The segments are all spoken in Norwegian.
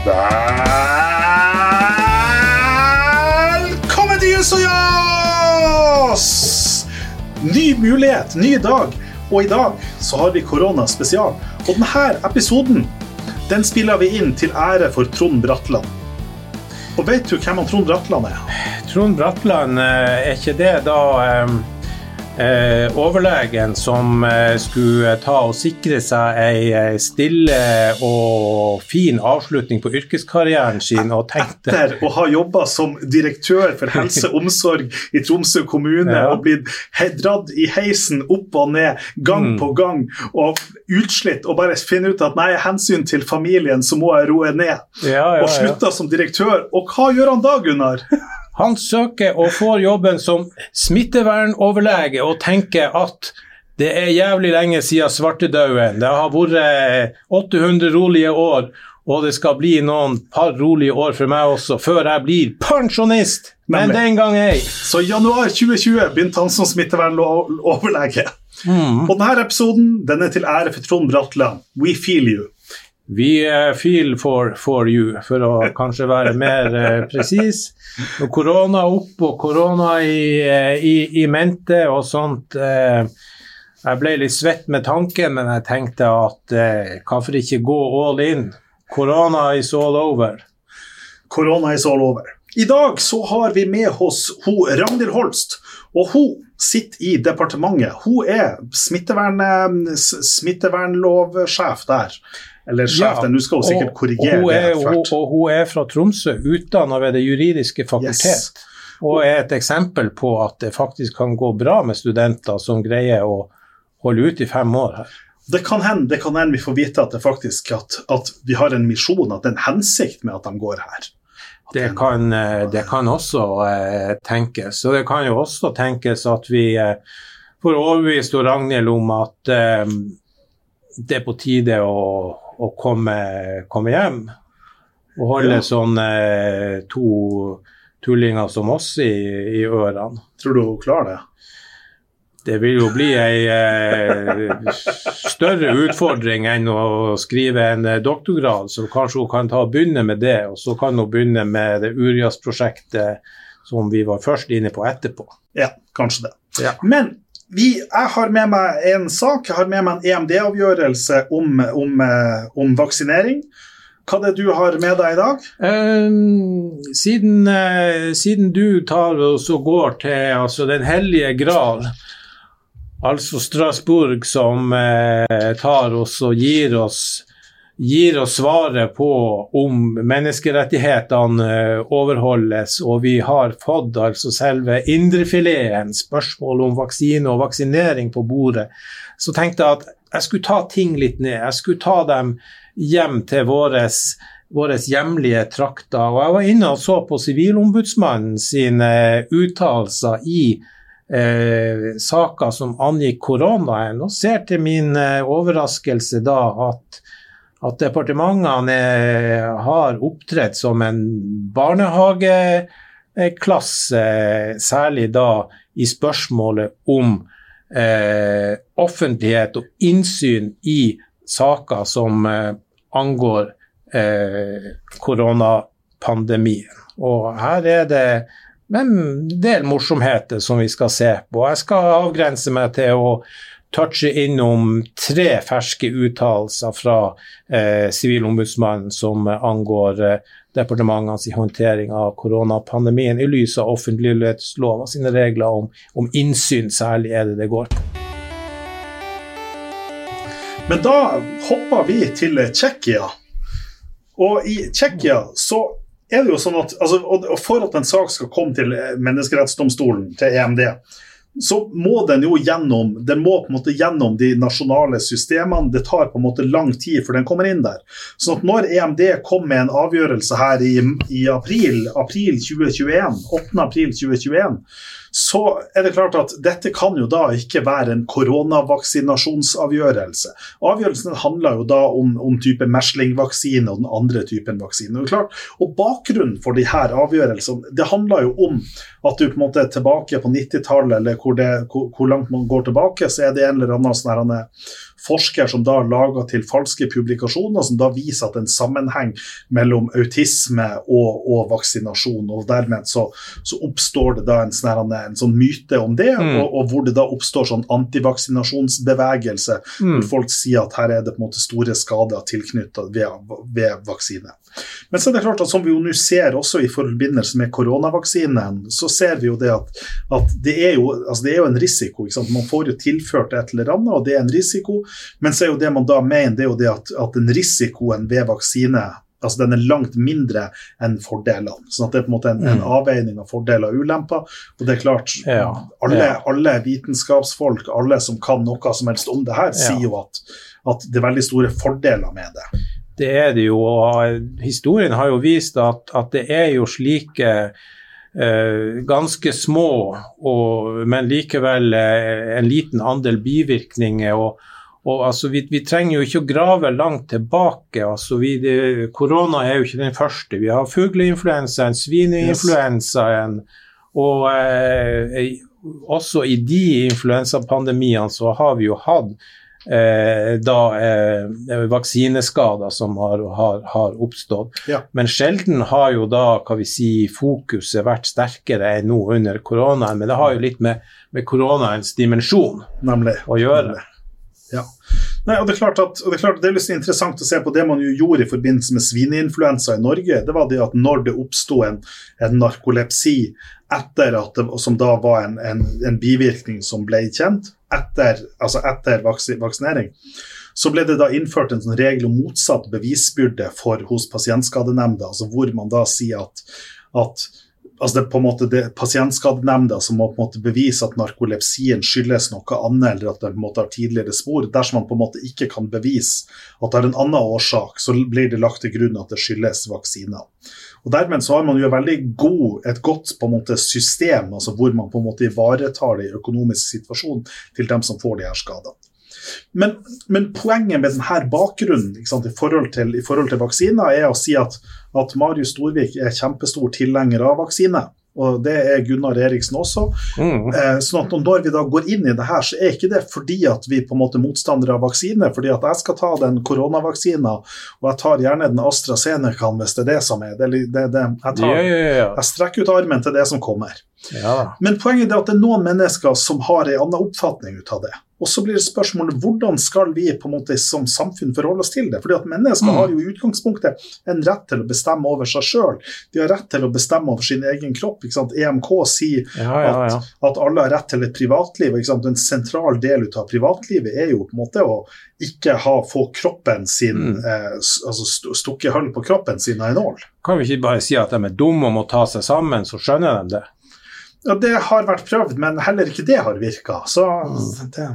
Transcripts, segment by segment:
Velkommen til Jus og Jas! Ny mulighet, ny dag. Og i dag så har vi korona spesial. Og denne episoden den spiller vi inn til ære for Trond Bratland. Og vet du hvem han Trond Bratland er? Trond Bratland, eh, er ikke det da eh, eh, overlegen som eh, skulle ta og sikre seg ei stille og fin avslutning på yrkeskarrieren sin, og tenkte Etter å ha jobba som direktør for helse og omsorg i Tromsø kommune Ja. og blitt dratt i heisen opp og ned gang Mm. på gang og utslitt og bare finne ut at nei, hensyn til familien så må jeg roe ned. ja, ja, Og slutta som direktør. Og hva gjør han da, Gunnar? Han søker og får jobben som smittevernoverlege og tenker at det er jævlig lenge siden svartedauden. Det har vært 800 rolige år, og det skal bli noen par rolige år for meg også, før jeg blir pensjonist. Men den gang ei. Så i januar 2020 begynte han som smittevernoverlege. Mm. Og denne episoden den er til ære for Trond Bratland. We feel you. Vi eh, feel for, for you, for å kanskje være mer eh, presis. Korona opp og korona i, eh, i, i mente og sånt eh, Jeg ble litt svett med tanken, men jeg tenkte at eh, hvorfor ikke gå all in? Korona is all over. Korona is all over. I dag så har vi med oss ho Ragnhild Holst, og hun sitter i departementet. Hun er smittevern, eh, smittevernlovsjef der. Eller sjef, Ja, der. nå skal hun sikkert og- korrigere og hun det. er, etter og, hvert. og hun er fra Tromsø, utdanna ved Det juridiske fakultet. Yes. Og er et eksempel på at det faktisk kan gå bra med studenter som greier å holde ut i fem år her. Det kan hende det kan hende vi får vite at det faktisk at, at vi har en misjon, at det er en hensikt med at de går her. Det kan, eh, det kan også eh, tenkes. Og det kan jo også tenkes at vi eh, får overbevist Ragnhild om at eh, det er på tide å, å komme, komme hjem. Og holde Ja. sånn eh, to tullinger som oss i, i ørene. Tror du hun klarer det? Det vil jo bli ei eh, større utfordring enn å skrive en eh, doktorgrad, så kanskje hun kan ta og begynne med det, og så kan hun begynne med det Urias-prosjektet som vi var først inne på etterpå. Ja, kanskje det. Ja. Men vi, jeg har med meg en sak. Jeg har med meg en EMD-avgjørelse om, om, eh, om vaksinering. Hva er det du har med deg i dag? Eh, siden, uh, siden du tar oss og går til altså, Den hellige gral, altså Strasbourg, som uh, tar oss og gir oss gir oss svaret på om menneskerettighetene eh, overholdes, og vi har fått altså selve indrefileten, spørsmål om vaksine og vaksinering på bordet, så tenkte jeg at jeg skulle ta ting litt ned. Jeg skulle ta dem hjem til våres våre hjemlige trakter. Og jeg var inne og så på Sivilombudsmannen sine uttalelser i eh, saker som angikk koronaen, og ser til min eh, overraskelse da at, at departementene har opptrådt som en barnehageklasse, særlig da i spørsmålet om eh, offentlighet og innsyn i saker som eh, angår eh, koronapandemien. Og her er det en del morsomheter som vi skal se på. Jeg skal avgrense meg til å touche innom tre ferske uttalelser fra eh, Sivilombudsmannen som angår eh, departementenes håndtering av koronapandemien i lys av offentlighetslova sine regler om, om innsyn, særlig er det det går på. Men da hopper vi til Tsjekkia. Og i Tsjekkia så er det jo sånn at altså, For at en sak skal komme til eh, menneskerettsdomstolen, til EMD, så må den jo gjennom den må på en måte gjennom de nasjonale systemene. Det tar på en måte lang tid før den kommer inn der. Sånn at når EMD kom med en avgjørelse her i, i april, april 2021, 8. april 2021, så er det klart at dette kan jo da ikke være en koronavaksinasjonsavgjørelse. Avgjørelsen handler jo da om, om type meslingvaksine og den andre typen vaksine. Og, klart, og Bakgrunnen for de her avgjørelsene det handler jo om at du på en måte er tilbake på 90-tallet, eller hvor, det, hvor, hvor, langt man går tilbake, så er det en eller annen sånn forsker som da lager til falske publikasjoner, som da viser at det er en sammenheng mellom autisme og, og vaksinasjon. og Dermed så, så, oppstår det da en, sånn, en sånn myte om det, mm. og, og, hvor det da oppstår sånn antivaksinasjonsbevegelse, mm. hvor folk sier at her er det på en måte store skader tilknyttet ved, ved vaksine. Men så er det klart at som vi jo nå ser også i forbindelse med koronavaksinen, så ser vi jo det at, at det, er jo, altså det er jo en risiko. Man får jo tilført et eller annet, og det er en risiko. Men så er jo det man da mener, det er jo det at, at den risikoen ved vaksine altså den er langt mindre enn fordelene. sånn at Det er på en måte en, en mm. avveining av fordeler og ulemper. og det er klart, ja, alle, ja. alle, vitenskapsfolk, alle som kan noe som helst om det her, ja. sier jo at, at, det er veldig store fordeler med det. Det er det jo. og Historien har jo vist at, at det er jo slike eh, ganske små, og, men likevel eh, en liten andel bivirkninger. og og altså, vi, vi, trenger jo ikke å grave langt tilbake. altså vi, det, Korona er jo ikke den første. Vi har fugleinfluensaen, svineinfluensaen. Og eh, også i de influensapandemiene så har vi jo hatt eh, da eh, vaksineskader som har, har, har oppstått. Ja. Men sjelden har jo da hva vi si, fokuset vært sterkere enn nå under koronaen. Men det har jo litt med, med koronaens dimensjon Nemlig. å gjøre. Nemlig. Nei, og Det er klart at, det er klart det er litt interessant å se på det man jo gjorde i forbindelse med svineinfluensa i Norge. Det var det at når det oppsto en, en, narkolepsi etter at det, som da var en, en, en bivirkning som ble kjent, etter, altså etter vaksinering, så ble det da innført en sånn regel om motsatt bevisbyrde for, hos Pasientskadenemnda, altså hvor man da sier at, at altså det er på en måte det Pasientskadenemnda som må på en måte bevise at narkolepsien skyldes noe annet, eller at den på en måte har tidligere spor. Dersom man på en måte ikke kan bevise at det er en annen årsak, så blir det lagt til grunn at det skyldes vaksiner. Og Dermed så har man jo veldig god, et godt på en måte system altså hvor man på en måte ivaretar det i økonomisk situasjon til dem som får de her skadene. Men, men, poenget med denne bakgrunnen i forhold, til, i, forhold til, vaksiner er å si at, at Marius Storvik er kjempestor tilhenger av vaksine. Og det er Gunnar Eriksen også. Mm. Eh, sånn at Når vi da går inn i det her, så er ikke det fordi at vi på en måte er motstandere av vaksine. fordi at jeg skal ta den koronavaksina, og jeg tar gjerne den AstraZeneca hvis det er det som er. Det, det, det, jeg, tar, yeah, yeah, yeah. jeg strekker ut armen til det som kommer. Men poenget er at det er noen mennesker som har en annen oppfatning ut av det. Og så blir det spørsmålet hvordan skal vi på en måte som samfunn forholde oss til det? Fordi at Mennesker mm. har jo i utgangspunktet en rett til å bestemme over seg sjøl. De har rett til å bestemme over sin egen kropp. EMK sier ja, ja, ja. At, at, alle har rett til et privatliv. En sentral del av privatlivet er jo på en måte å ikke ha, få kroppen sin mm. eh, altså stukke hull på kroppen sin av en nål. Kan vi ikke bare si at de er dumme og må ta seg sammen, så skjønner de det? Ja, Det har vært prøvd, men heller ikke det har virka. Så mm. det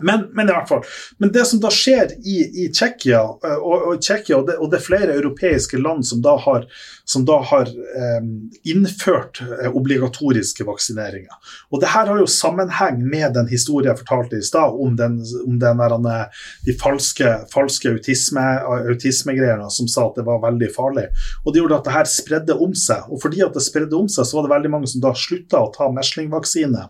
men, men, i hvert fall. Men det som da skjer i, i Tsjekkia, og, og, og, og, og, det er flere europeiske land som da har, som da har eh, innført eh, obligatoriske vaksineringer. Og det her har jo sammenheng med den historien jeg fortalte i stad, om, den, om den der, eh, de falske, falske autisme, autismegreiene som sa at det var veldig farlig. Og det gjorde at det her spredde om seg. Og fordi at det spredde om seg, så var det veldig mange som da slutta å ta meslingvaksine.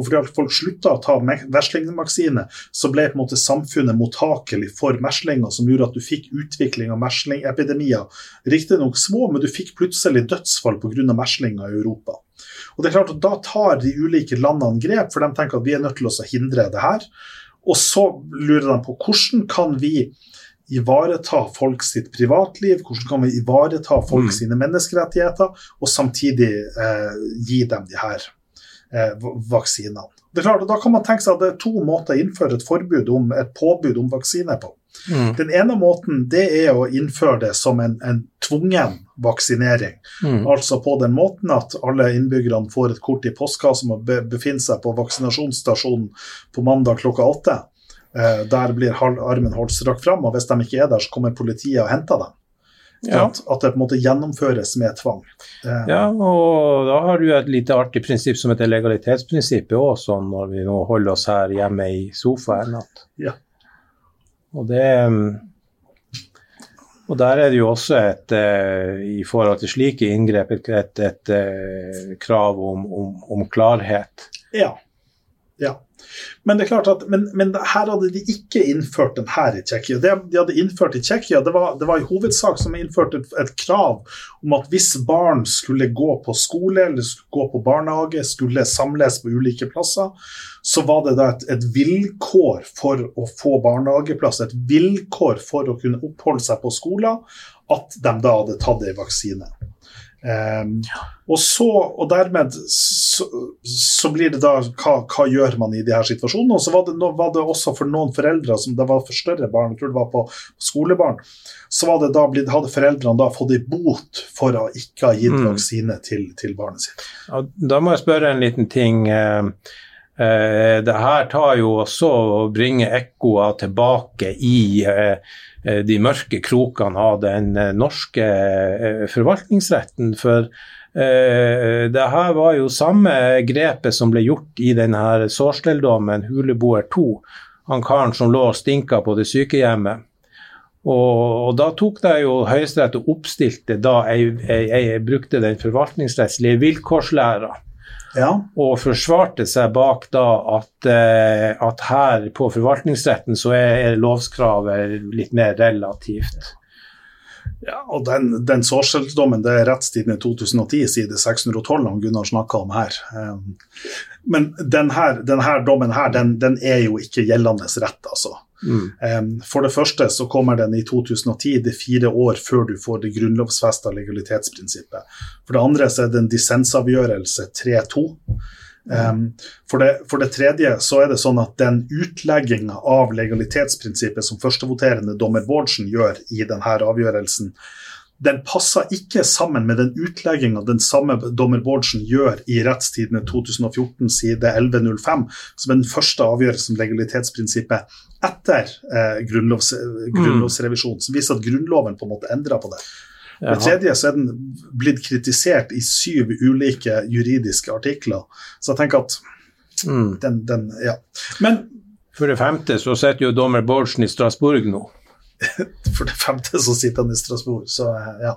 Og fordi at folk slutta å ta meslingvaksine, så ble på en måte samfunnet mottakelig for meslinger, som gjorde at du fikk utvikling av meslingepidemier. Riktignok små, men du fikk plutselig dødsfall pga. meslinger i Europa. Og det er klart at Da tar de ulike landene grep, for de tenker at vi er nødt til å hindre det her. Og så lurer de på hvordan kan vi ivareta folk sitt privatliv, hvordan kan vi ivareta folk mm. sine menneskerettigheter, og samtidig eh, gi dem de her eh, vaksinene. Det er klart, Da kan man tenke seg at det er to måter å innføre et forbud om, et påbud om vaksine på. Mm. Den ene måten det er å innføre det som en, en tvungen vaksinering. Mm. Altså på den måten at alle innbyggerne får et kort i postkassen og befinner seg på vaksinasjonsstasjonen på mandag klokka åtte. Eh, der blir armen holdt strakt fram, og hvis de ikke er der, så kommer politiet og henter dem. Ja. At, at det på en måte gjennomføres med tvang. Eh, Ja, og da har du et lite artig prinsipp som heter legalitetsprinsippet òg, når vi nå holder oss her hjemme i sofaen. At, Ja. Og det mm, Og der er det jo også et eh, I forhold til slike inngrep et, et, et eh, krav om, om, om klarhet. Ja. Men det er klart at, men, men her hadde de ikke innført den her i Tsjekkia. Det de hadde innført i Tsjekkia, det, det var i hovedsak som innførte et, et krav om at hvis barn skulle gå på skole eller gå på barnehage, skulle samles på ulike plasser, så var det da et, et vilkår for å få barnehageplass, et vilkår for å kunne oppholde seg på skolen, at de da hadde tatt ei vaksine. Ehm, og, så, og dermed så, så blir det da hva, hva gjør man i de her situasjonene? Og så var det, no, var det også for noen foreldre som det var for større barn, jeg tror det var på skolebarn, så var det da hadde foreldrene da fått en bot for å ikke ha gitt Mm. vaksine til, til barnet sitt. Ja, da må jeg spørre en liten ting. Eh, eh, det her tar jo også å bringe ekkoer tilbake i eh, de mørke krokene av den eh, norske eh, forvaltningsretten. For eh, det her var jo samme grepet som ble gjort i denne sårsteldommen, Huleboer 2. Han karen som lå og stinka på det sykehjemmet. Og, og da tok det jo Høyesterett og oppstilte da jeg, jeg, jeg brukte den forvaltningsrettslige vilkårslæra Ja, og forsvarte seg bak da at, eh, at her på forvaltningsretten så er, er lovskravet litt mer relativt. Ja og den, den det er rettstiden i 2010, side 612, om Gunnar snakka om her. Ehm, men denne, denne dommen her, den, den er jo ikke gjeldende rett, altså. Mm. For det første så kommer den i 2010, det er fire år før du får det grunnlovfesta legalitetsprinsippet. For det andre så er det en dissensavgjørelse 3-2. Em, For det, for det tredje så er det sånn at den utlegginga av legalitetsprinsippet som førstevoterende dommer Bårdsen gjør i denne avgjørelsen, den passer ikke sammen med den utlegginga den samme dommer Bårdsen gjør i Rettstidene 2014 side 1105, som er den første avgjørelsen om legalitetsprinsippet etter eh, grunnlovs, grunnlovsrevisjonen, som viser at Grunnloven på en måte endra på det. Det tredje så er den blitt kritisert i syv ulike juridiske artikler. Så jeg tenker at Mm. den, den Ja. Men For det femte så sitter jo dommer Bårdsen i Strasbourg nå. for det femte så sitter han i Strasbourg, så ja.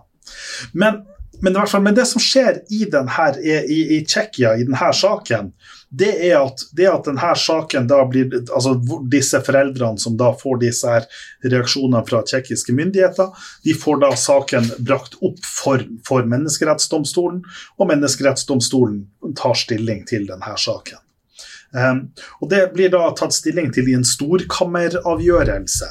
Men, men, fall, men det som skjer i, den i, i, i denne saken, det er at, det at denne saken da blir Altså disse foreldrene som da får disse her reaksjonene fra tsjekkiske myndigheter, de får da saken brakt opp for, for Menneskerettsdomstolen, og Menneskerettsdomstolen tar stilling til denne saken. Um, og Det blir da tatt stilling til i en storkammeravgjørelse.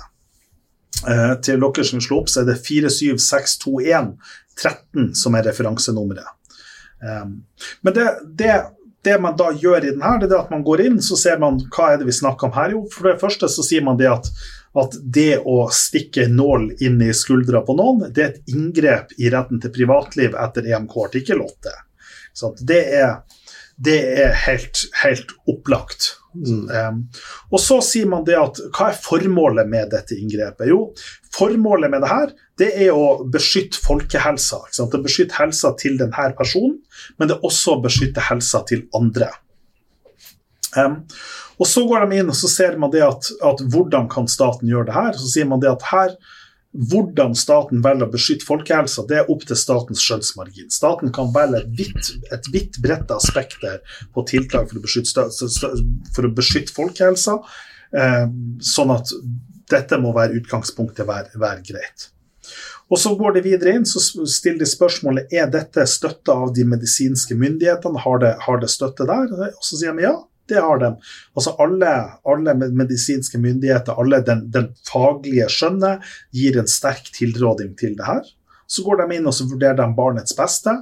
Uh, til dere som slår opp, så er det 47621 13 som er referansenummeret. Um, men det, det, det man da gjør i den her, det er at man går inn, så ser man hva er det vi snakker om her. Jo, for det første så sier man det at, at det å stikke nål inn i skuldra på noen, det er et inngrep i retten til privatliv etter EMK artikkel 8. Så det er, det er helt, helt opplagt. Mm. Og så sier man det at hva er formålet med dette inngrepet? Jo, formålet med det her det er å beskytte folkehelsa. Ikke sant? Det beskytter helsa til denne personen, men det er også å beskytte helsa til andre. Um, og Så går de inn og så ser man det at, at hvordan kan staten gjøre det her? Så sier man det at her hvordan staten velger å beskytte folkehelsa, det er opp til statens skjønnsmargin. Staten kan velge et vidt, et bredt spekter på tiltak for å beskytte, for å beskytte folkehelsa, eh, sånn at dette må være utgangspunktet være, være greit. Og Så går de videre inn så stiller de spørsmålet er dette støtta av de medisinske myndighetene. Har det, har det støtte der? Og så sier de ja, det har de. Altså alle, alle medisinske myndigheter, alle den, den faglige skjønnet, gir en sterk tilråding til det her. Så går de inn og så vurderer de barnets beste.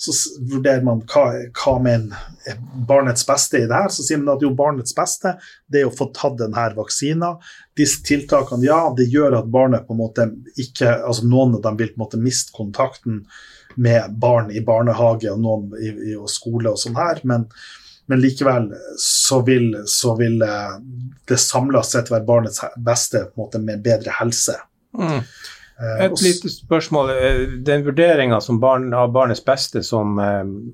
Så vurderer man hva, hva mener er barnets beste i det her. Så sier man at jo, barnets beste det er å få tatt denne vaksina. Disse tiltakene, ja, det gjør at barnet på en måte ikke altså Noen av dem vil på en måte miste kontakten med barn i barnehage og noen i, i og skole og sånn her, men, men likevel så vil, så vil eh, det samla sett være barnets beste måte med bedre helse. Mm. Eh, Et og lite spørsmål. Eh, Den vurderinga barn, av barnets beste som,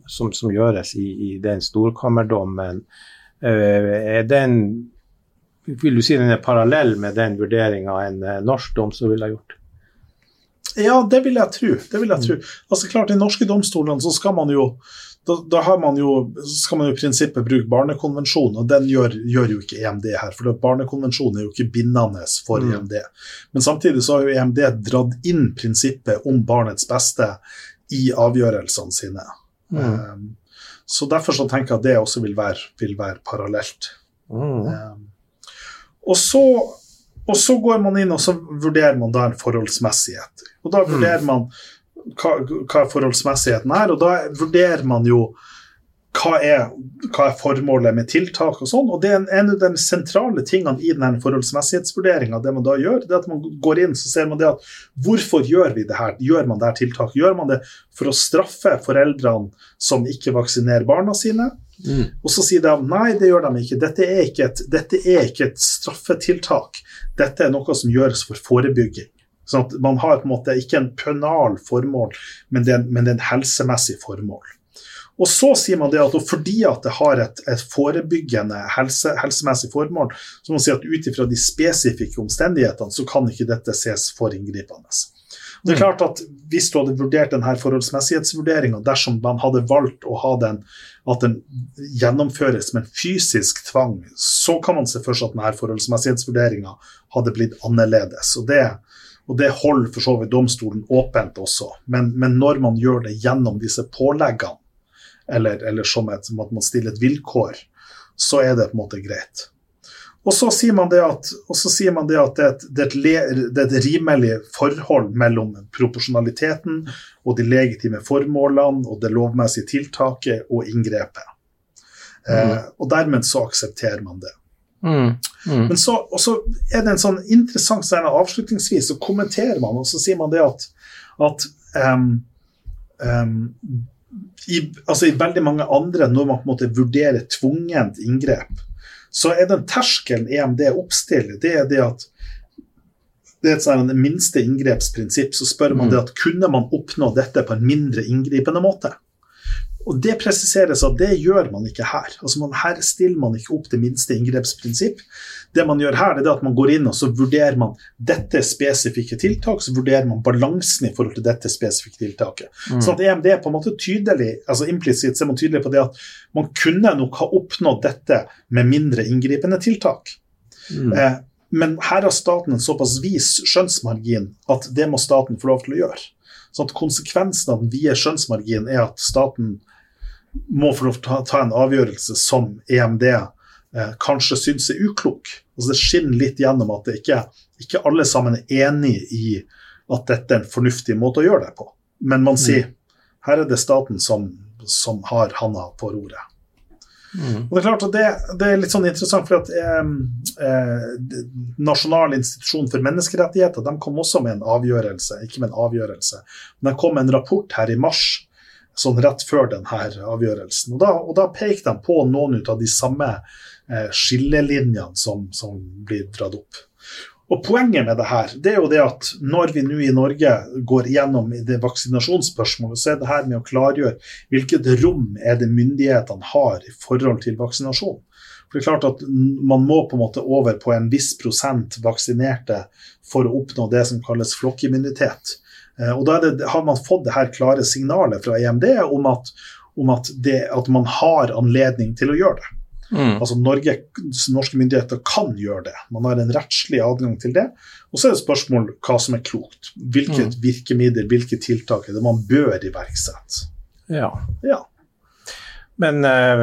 som, som gjøres i, i den storkammerdommen, er den Vil du si den er parallell med den vurderinga en norsk domstol ville ha gjort? Ja, det vil jeg tro. Det vil jeg tro. Altså klart, I norske domstolene så skal man jo da, da har man jo, skal man jo i prinsippet bruke barnekonvensjonen, og den gjør, gjør jo ikke EMD her. For barnekonvensjonen er jo ikke bindende for Mm. EMD. Men samtidig så har jo EMD dratt inn prinsippet om barnets beste i avgjørelsene sine. Mm. Um, så derfor så tenker jeg at det også vil være, vil være parallelt. Mm. Um, og, så, og så går man inn og så vurderer man da en forholdsmessighet. Og da vurderer man hva, hva forholdsmessigheten er, og da vurderer man jo hva er, hva er formålet med tiltak og sånn. Og det er en, en av de sentrale tingene i den forholdsmessighetsvurderinga, det man da gjør, det er at man går inn så ser man det at hvorfor gjør vi det her? Gjør man det her tiltaket? Gjør man det for å straffe foreldrene som ikke vaksinerer barna sine? Mm. Og så sier de nei, det gjør de ikke. Dette er ikke et, dette er ikke et straffetiltak. Dette er noe som gjøres for forebygging. Sånn at Man har på en måte ikke en pønal formål, men det er, en- men det er en helsemessig formål. Og så sier man det at fordi at det har et, et forebyggende helse, helsemessig formål, så må man si at ut ifra de spesifikke omstendighetene, så kan ikke dette ses for inngripende. Det er klart at Hvis du hadde vurdert denne forholdsmessighetsvurderinga, dersom man hadde valgt å ha den, at den gjennomføres med en fysisk tvang, så kan man se for seg at denne forholdsmessighetsvurderinga hadde blitt annerledes. Og det, og det holder for så vidt domstolen åpent også. Men, men når man gjør det gjennom disse påleggene, eller, eller som, et, som at man stiller et vilkår, så er det på en måte greit. Og så sier man det at, man det, at det, er et, det, er le, det er et rimelig forhold mellom proporsjonaliteten og de legitime formålene og det lovmessige tiltaket og inngrepet. Eh, og dermed så aksepterer man det. Mm. Mm. Men så, er det en sånn interessant scene avslutningsvis, så kommenterer man, og så sier man det at, at um, um, i, altså I veldig mange andre, når man på en måte vurderer tvungent inngrep, så er den terskelen EMD oppstiller, det er det at det er et sånn minste inngrepsprinsipp, så spør man Mm. det at kunne man oppnå dette på en mindre inngripende måte. Og Det presiseres at det gjør man ikke her. Altså man, Her stiller man ikke opp det minste inngrepsprinsipp. Det man gjør her, det er at man går inn og så vurderer man dette spesifikke tiltak, så vurderer man balansen i forhold til dette spesifikke tiltaket. Mm. Sånn at EMD er på en måte tydelig, altså implisitt ser er man tydelig på det at man kunne nok ha oppnådd dette med mindre inngripende tiltak. Mm. Eh, men her har staten en såpass vis skjønnsmargin at det må staten få lov til å gjøre. Sånn at Konsekvensen av den vide skjønnsmarginen er at staten må få lov til å ta, en avgjørelse som EMD eh, kanskje syns er uklok. Altså Det skinner litt gjennom at det ikke, ikke alle sammen er enig i at dette er en fornuftig måte å gjøre det på. Men man sier her er det staten som, som har handa på roret. Mm. Og Det er klart at det, det er litt sånn interessant, for at eh, Nasjonal institusjon for menneskerettigheter de kom også med en avgjørelse, ikke med en avgjørelse, men de kom med en rapport her i mars, sånn rett før denne avgjørelsen. Og Da, og da peker de på noen av de samme eh, skillelinjene som, som blir dratt opp. Og Poenget med det her det er jo det at når vi nå i Norge går gjennom det vaksinasjonsspørsmålet, så er det her med å klargjøre hvilket rom er det myndighetene har i forhold til vaksinasjon. For det er klart at Man må på en måte over på en viss prosent vaksinerte for å oppnå det som kalles flokkimmunitet. Eh, Og Da det, har man fått det her klare signalet fra EMD om at, om at, det, at man har anledning til å gjøre det. Mm. Altså Norge, Norske myndigheter kan gjøre det. Man har en rettslig adgang til det. Og så er det spørsmål hva som er klokt. Hvilket virkemiddel, hvilke tiltak er det man bør iverksette. Ja. Ja. Men eh,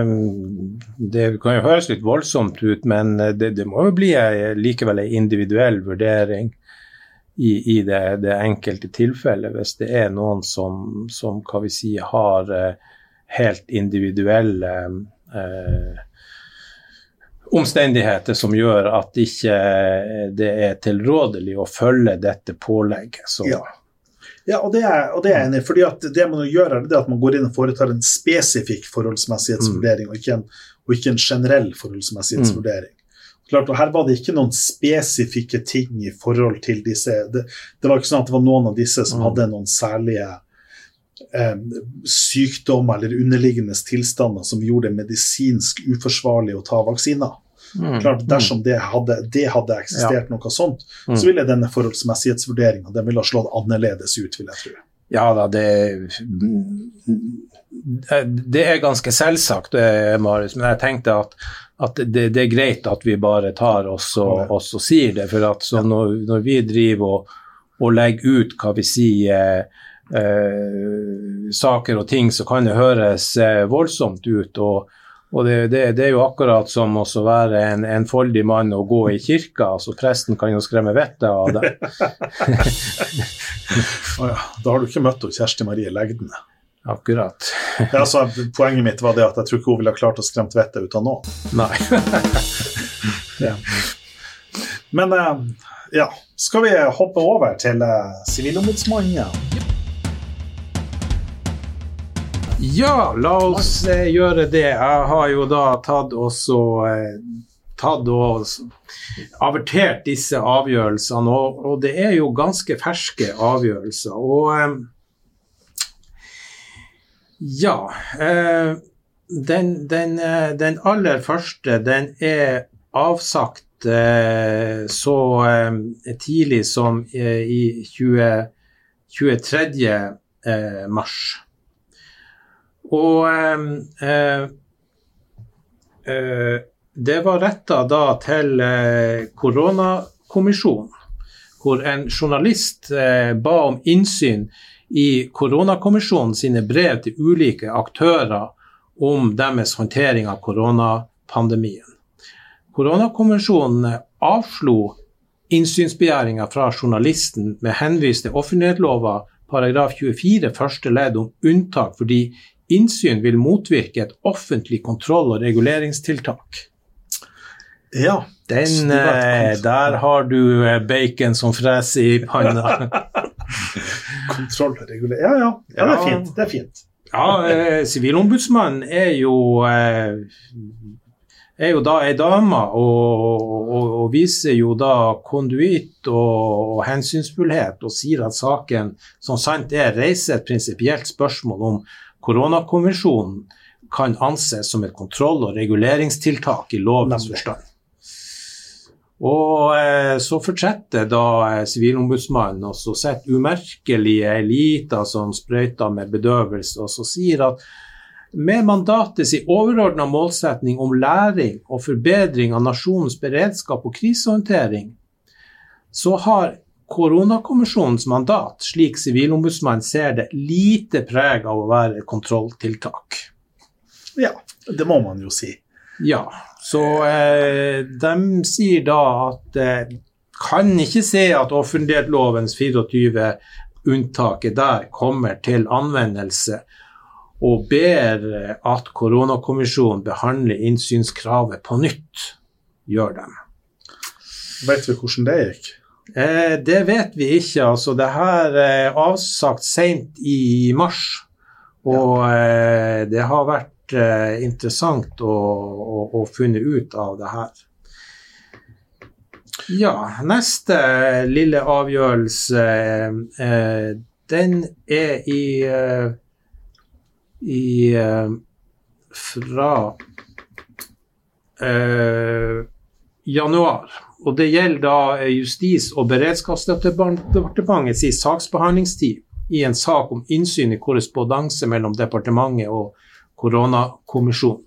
det kan jo høres litt voldsomt ut, men eh, det, det må jo bli likevel en individuell vurdering i, i det, det enkelte tilfellet, hvis det er noen som, som hva vi si, har eh, helt individuelle eh, omstendigheter som gjør at ikke eh, det er tilrådelig å følge dette pålegget. Så, Ja. Ja, og det er, og det er jeg enig i. fordi at Det man gjør, er det at man går inn og foretar en spesifikk forholdsmessighetsvurdering, og, ikke en, og ikke en generell forholdsmessighetsvurdering. Klart, og Her var det ikke noen spesifikke ting i forhold til disse Det, det var ikke sånn at det var noen av disse som Mm. hadde noen særlige eh, sykdommer eller underliggende tilstander som gjorde det medisinsk uforsvarlig å ta vaksiner. Mm. Klart, Dersom det hadde, det hadde eksistert noe sånt, Mm. så ville denne forholdsmessighetsvurderinga den ville ha slått annerledes ut, vil jeg tro. Ja da, det Det er ganske selvsagt, eh, Marius, men jeg tenkte at, at det, det er greit at vi bare tar oss og, oss og sier det. For at så når, når vi driver og, og legger ut hva vi sier eh, saker og ting, så kan det høres eh, voldsomt ut. og og det, det, det er jo akkurat som å være en enfoldig mann og gå i kirka. altså Presten kan jo skremme vettet av deg. oh ja, da har du ikke møtt Kjersti Marie Legdene. Akkurat. Ja, altså, poenget mitt var det at jeg tror ikke hun ville ha klart å skremt vettet ut av noen. Nei. Ja. Men eh, ja, skal vi hoppe over til eh, Sivilombudsmannen? Ja, la oss eh, gjøre det. Jeg har jo da tatt også tatt og avertert disse avgjørelsene, og, og det er jo ganske ferske avgjørelser. Og ja eh, den, den, eh, den aller første, den er avsagt eh, så eh, tidlig som eh, i 20, 23. Eh, mars. Og det var retta da til koronakommisjonen, hvor en journalist ba om innsyn i koronakommisjonen sine brev til ulike aktører om deres håndtering av koronapandemien. Koronakommisjonen avslo innsynsbegjæringa fra journalisten med henvis til offentlighetslova paragraf 24 første ledd om unntak fordi innsyn vil motvirke et offentlig kontroll- og reguleringstiltak. Ja. Den, eh, der har du eh, bacon som freser i panna. Kontroll og regulering. Ja, ja. ja, det er fint. Det er fint. Ja, eh, Sivilombudsmannen er jo eh, er jo da ei dame og, og, og viser jo da konduitt og, og hensynsfullhet og sier at saken som sant er reiser et prinsipielt spørsmål om koronakonvensjonen kan anses som et kontroll- og reguleringstiltak i lovens forstand. Og eh, så fortsetter da eh, Sivilombudsmannen og så sitter umerkelig ei lita sånn sprøyte med bedøvelse, og så sier at med mandatets overordna målsetning om læring og forbedring av nasjonens beredskap og krisehåndtering, så har koronakommisjonens mandat, slik Sivilombudsmannen ser det, lite preg av å være kontrolltiltak. Ja, det må man jo si. Ja, så eh, de sier da at eh, kan ikke se at offentlighetslovens 24 unntaket der kommer til anvendelse, og ber eh, at koronakommisjonen behandler innsynskravet på nytt. Gjør dem. Vet vi hvordan det gikk? Eh, det vet vi ikke. altså Det her er avsagt seint i mars. Og eh, det har vært eh, interessant å, å, å funne ut av det her. Ja, neste lille avgjørelse, eh, den er i eh, i eh, fra eh, januar. Og det gjelder da eh, Justis- og beredskapsdepartementets saksbehandlingstid i en sak om innsyn i korrespondanse mellom departementet og koronakommisjonen.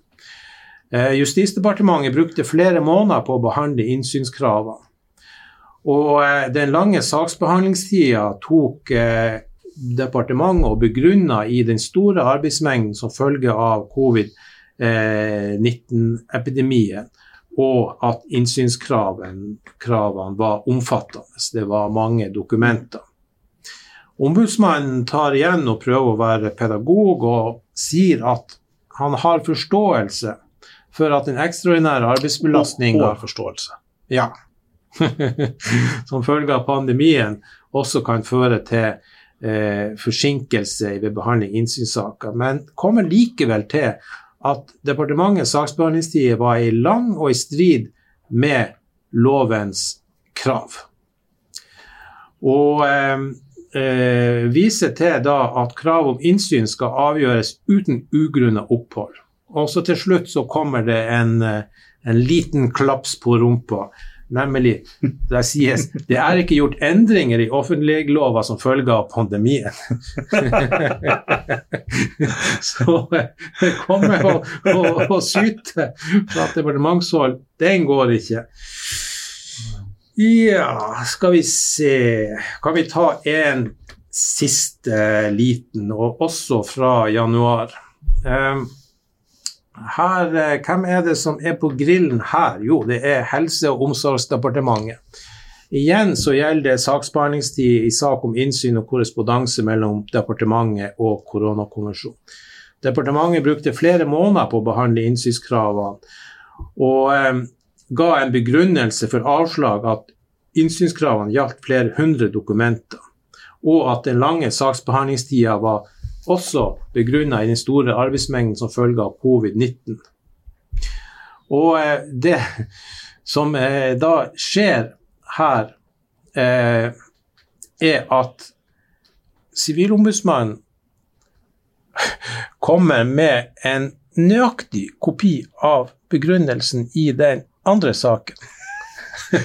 Eh, Justisdepartementet brukte flere måneder på å behandle innsynskravene. Og eh, den lange saksbehandlingstida tok eh, departementet og begrunna i den store arbeidsmengden som følge av covid-19-epidemien, og at innsynskravene var omfattende. Det var mange dokumenter. Ombudsmannen tar igjen og prøver å være pedagog og sier at han har forståelse for at den ekstraordinære arbeidsbelastninga Og forståelse. ja. som følge av pandemien også kan føre til eh, forsinkelse ved behandling av innsynssaker, men kommer likevel til at departementets saksbehandlingstid var i lang og i strid med lovens krav. Og eh, eh, viser til da at krav om innsyn skal avgjøres uten ugrunna opphold. Og så til slutt så kommer det en, eh, en liten klaps på rumpa Nemlig, det sies det er ikke gjort endringer i offentliglova som følge av pandemien. Så det eh, kommer å, å, å syte fra departementshold, den går ikke. Ja, skal vi se Kan vi ta en siste liten, og også fra januar. Um, her, eh, hvem er det som er på grillen her? Jo, det er Helse- og omsorgsdepartementet. Igjen så gjelder det saksbehandlingstid i sak om innsyn og korrespondanse mellom departementet og koronakonvensjonen. Departementet brukte flere måneder på å behandle innsynskravene, og eh, ga en begrunnelse for avslag at innsynskravene gjaldt flere hundre dokumenter, og at den lange saksbehandlingstida var også begrunna i den store arbeidsmengden som følge av covid-19. Og eh, det som eh, da skjer her, eh, er at Sivilombudsmannen kommer med en nøyaktig kopi av begrunnelsen i den andre saken.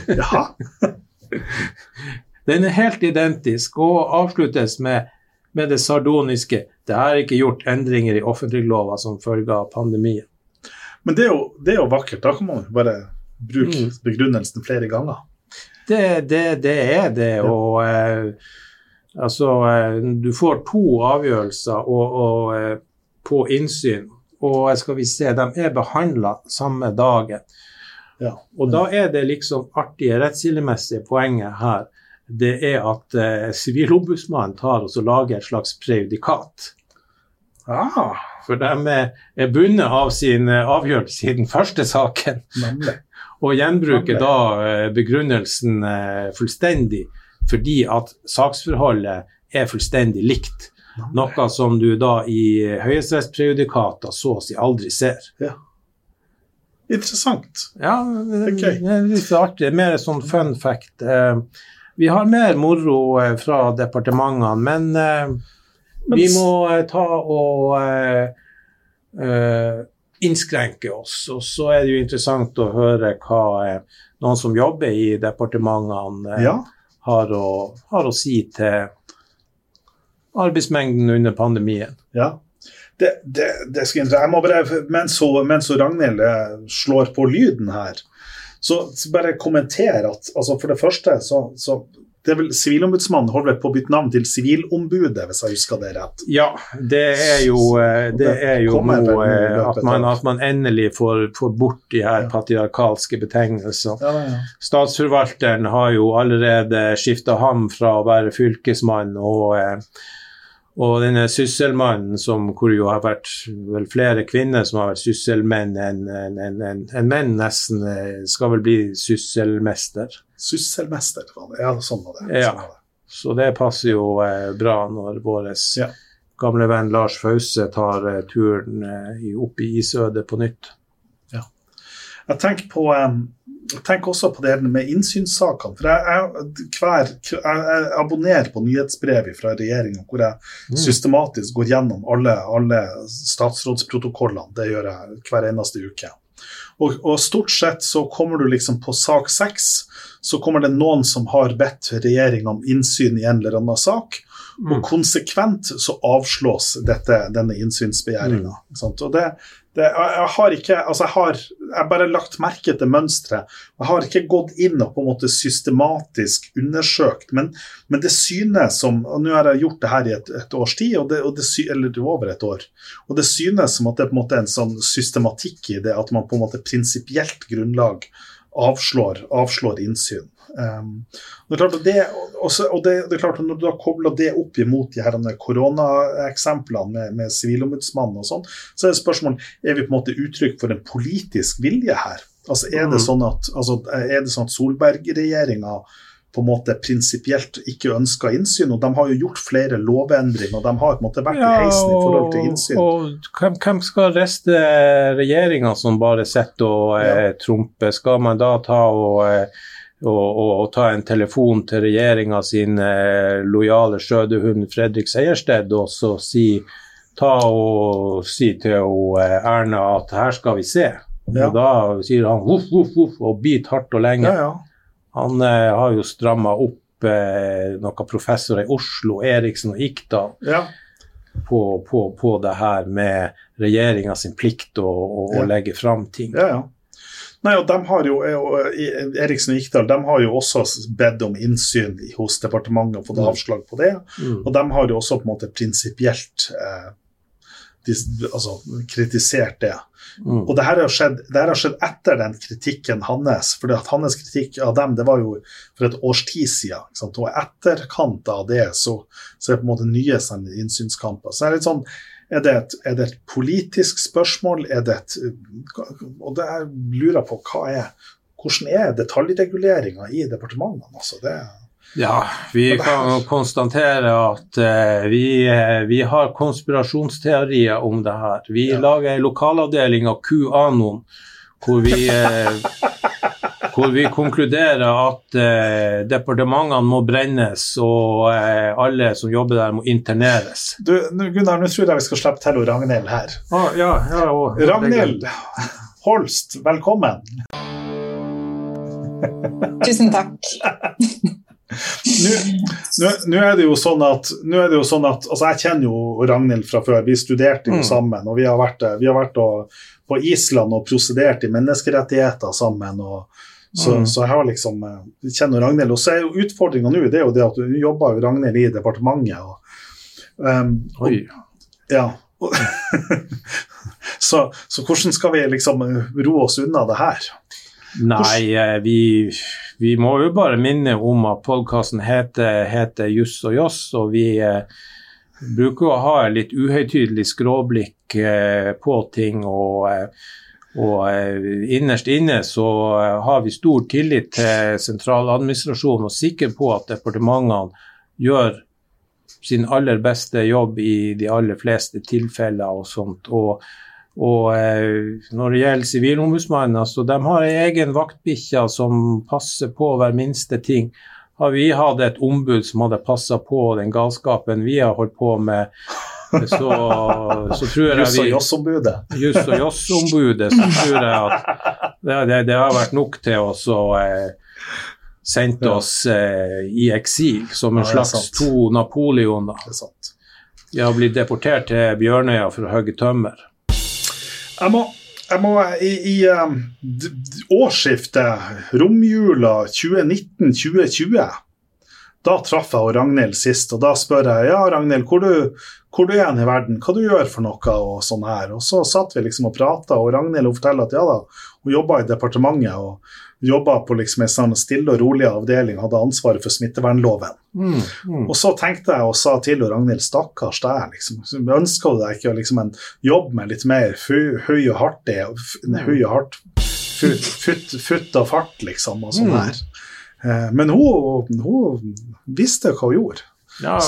Ja. Den er helt identisk og avsluttes med med det sardoniske 'det er ikke gjort endringer i offentliglova som følge av pandemien'. Men det er, jo, det er jo vakkert. Da kan man bare bruke mm. begrunnelsen flere ganger. Det, det, det er det. Ja. Og eh, altså eh, Du får to avgjørelser og, og, eh, på innsyn, og skal vi se, de er behandla samme dagen. Ja. Og da er det liksom artige rettskildemessige poenget her det er at eh, Sivilombudsmannen tar og lager et slags prejudikat. Ah. For de er bundet av sin eh, avgjørelse i den første saken. Nemlig. Og gjenbruker da eh, begrunnelsen fullstendig fordi at saksforholdet er fullstendig likt. Noe som du da i høyesterettsprejudikater så å si aldri ser. Ja. Interessant. Ja, det, okay. det er litt artig. Mer sånn fun fact. Vi har mer moro eh, fra departementene, men, eh, vi må eh, ta og innskrenke oss. Og så er det jo interessant å høre hva noen som jobber i departementene ja. har, å, har, å, si til arbeidsmengden under pandemien. Ja. Det, det, det skal jeg må bare, mens, mens Ragnhild slår på lyden her, så, bare kommenter at altså for det første så, så det er vel Sivilombudsmannen holder vel på å bytte navn til Sivilombudet, hvis jeg husker det rett? Ja, det er jo, eh, det er jo noe eh, at man, at man, endelig får, får bort de her patriarkalske betegnelsene. Ja, ja. Statsforvalteren har jo allerede skifta ham fra å være fylkesmann og eh, og denne sysselmannen, som, hvor jo har vært vel flere kvinner som har vært sysselmenn enn en, en, en, en menn, nesten, eh, skal vel bli sysselmester. Sysselmester, ja, sånn var det. Ja. Sånn var det. Så det passer jo eh, bra når vår ja. gamle venn Lars Fause tar eh, turen eh, opp i isødet på nytt. Ja. Jeg tenker på um tenk også på det med innsynssakene. For jeg, hver, jeg, abonnerer på nyhetsbrevet fra regjeringa hvor jeg mm. systematisk går gjennom alle, alle, statsrådsprotokollene. Det gjør jeg hver eneste uke. Og, og, stort sett så kommer du liksom på sak seks, så kommer det noen som har bedt regjeringa om innsyn i en eller annen sak. Mm. Og konsekvent så avslås dette, denne innsynsbegjæringa. Mm. Og det, det, jeg, har ikke altså jeg har jeg bare lagt merke til mønsteret. Jeg har ikke gått inn og på en måte systematisk undersøkt, men, men det synes som og Nå har jeg gjort det her i et, et års tid, og det, og det, eller over et år. Og det synes som at det er på en måte en sånn systematikk i det, at man på en måte prinsipielt grunnlag avslår, avslår innsyn. Um, det er det, også, og det, det, er klart at Når du har kobla det opp imot de her koronaeksemplene med, med Sivilombudsmannen og sånn, så er det spørsmålet er vi på en måte uttrykk for en politisk vilje her. Altså Er det mm. sånn at, altså, sånn at Solberg-regjeringa på en måte prinsipielt ikke ønska innsyn. Og de har jo gjort flere lovendringer, og de har på en måte vært i heisen i forhold til innsyn. Og hvem, hvem skal riste regjeringa som bare sitter og eh, trumper? Skal man da ta og, eh, og, ta en telefon til regjeringa sin eh, lojale skjødehund Fredrik Sejersted og så si ta og si til og, eh, Erna at her skal vi se. Ja. Og da sier han voff, voff, voff og biter hardt og lenge. Ja, ja. Han eh, har jo stramma opp eh, noen professorer i Oslo, Eriksen og Ikdal, på, på, på det her med regjeringa sin plikt å, å, legge fram ting. Ja, ja. Nei, og de har jo, og, eh, Eriksen og Ikdal de har jo også bedt om innsyn hos departementet og fått Mm. avslag på det. Mm. Og de har jo også på en måte prinsipielt eh, altså, kritisert det. Mm. Og det her har skjedd, det her har skjedd etter den kritikken hans. For hans kritikk av dem det var jo for et års tid siden. Ikke sant? Og etterkant av det så, så er det på en måte nye innsynskamper. Så det er litt sånn er det, et, er det et politisk spørsmål? Er det et, og det jeg lurer på hva er hvordan er detaljreguleringa i departementene? Altså det, Ja, vi kan konstatere at uh, vi, uh, vi har konspirasjonsteorier om det her. Vi Ja. lager en lokalavdeling av QAnon hvor vi, eh, hvor vi konkluderer at eh, departementene må brennes og eh, alle som jobber der må interneres. du, Gunnar, nå tror jeg vi skal slippe til Ragnhild her. Ah, ja, ja, og, Ragnhild Holst, velkommen. Tusen takk. Nå- er det jo sånn at, er det jo sånn at altså Jeg kjenner jo Ragnhild fra før. Vi studerte jo Mm. sammen. og Vi har vært, vi har vært og, på Island og prosedert i menneskerettigheter sammen. og så, Mm. så jeg har liksom eh, jeg kjenner Ragnhild. Og så er jo utfordringa nå det er jo det at du jobber jo Ragnhild i departementet. og um, og- Oi. Ja. så, så hvordan skal vi liksom roe oss unna det her? Nei, eh, vi, vi må jo bare minne om at podkasten heter, heter Juss og Joss, og vi eh, bruker å ha litt uhøytidelig skråblikk eh, på ting. og eh, og eh, innerst inne så eh, har vi stor tillit til sentraladministrasjonen og sikker på at departementene gjør sin aller beste jobb i de aller fleste tilfeller og sånt. Og, og eh, når det gjelder Sivilombudsmannen, altså de har ei egen vaktbikkje som passer på hver minste ting. Har vi hatt et ombud som hadde passa på den galskapen vi har holdt på med, så, så tror jeg Juss og vi Joss-ombudet. Juss og Joss-ombudet, så tror jeg at det, det, det har vært nok til oss å eh, sende oss eh, i eksil som en Ja, slags to Napoleoner. Er. Vi har blitt deportert til Bjørnøya for å hogge tømmer. Jeg må, jeg må i, i um, årsskiftet, romjula 2019-2020, da traff jeg og Ragnhild sist, og da spør jeg ja, Ragnhild, hvor du, hvor du er hen i verden, hva du gjør for noe og sånn her. Og så satt vi liksom og prata, og Ragnhild hun forteller at ja da, hun jobba i departementet og jobba på liksom en sånn stille og rolig avdeling, hadde ansvaret for smittevernloven. Mm, mm. Og så tenkte jeg og sa til Ragnhild, stakkars deg, liksom. Ønska du deg ikke liksom en jobb med litt mer høy, og hardt, høy og hardt futt, futt, futt og fart, liksom, og sånn Mm. her. Eh, Men hun, hun visste hva hun gjorde. Ja,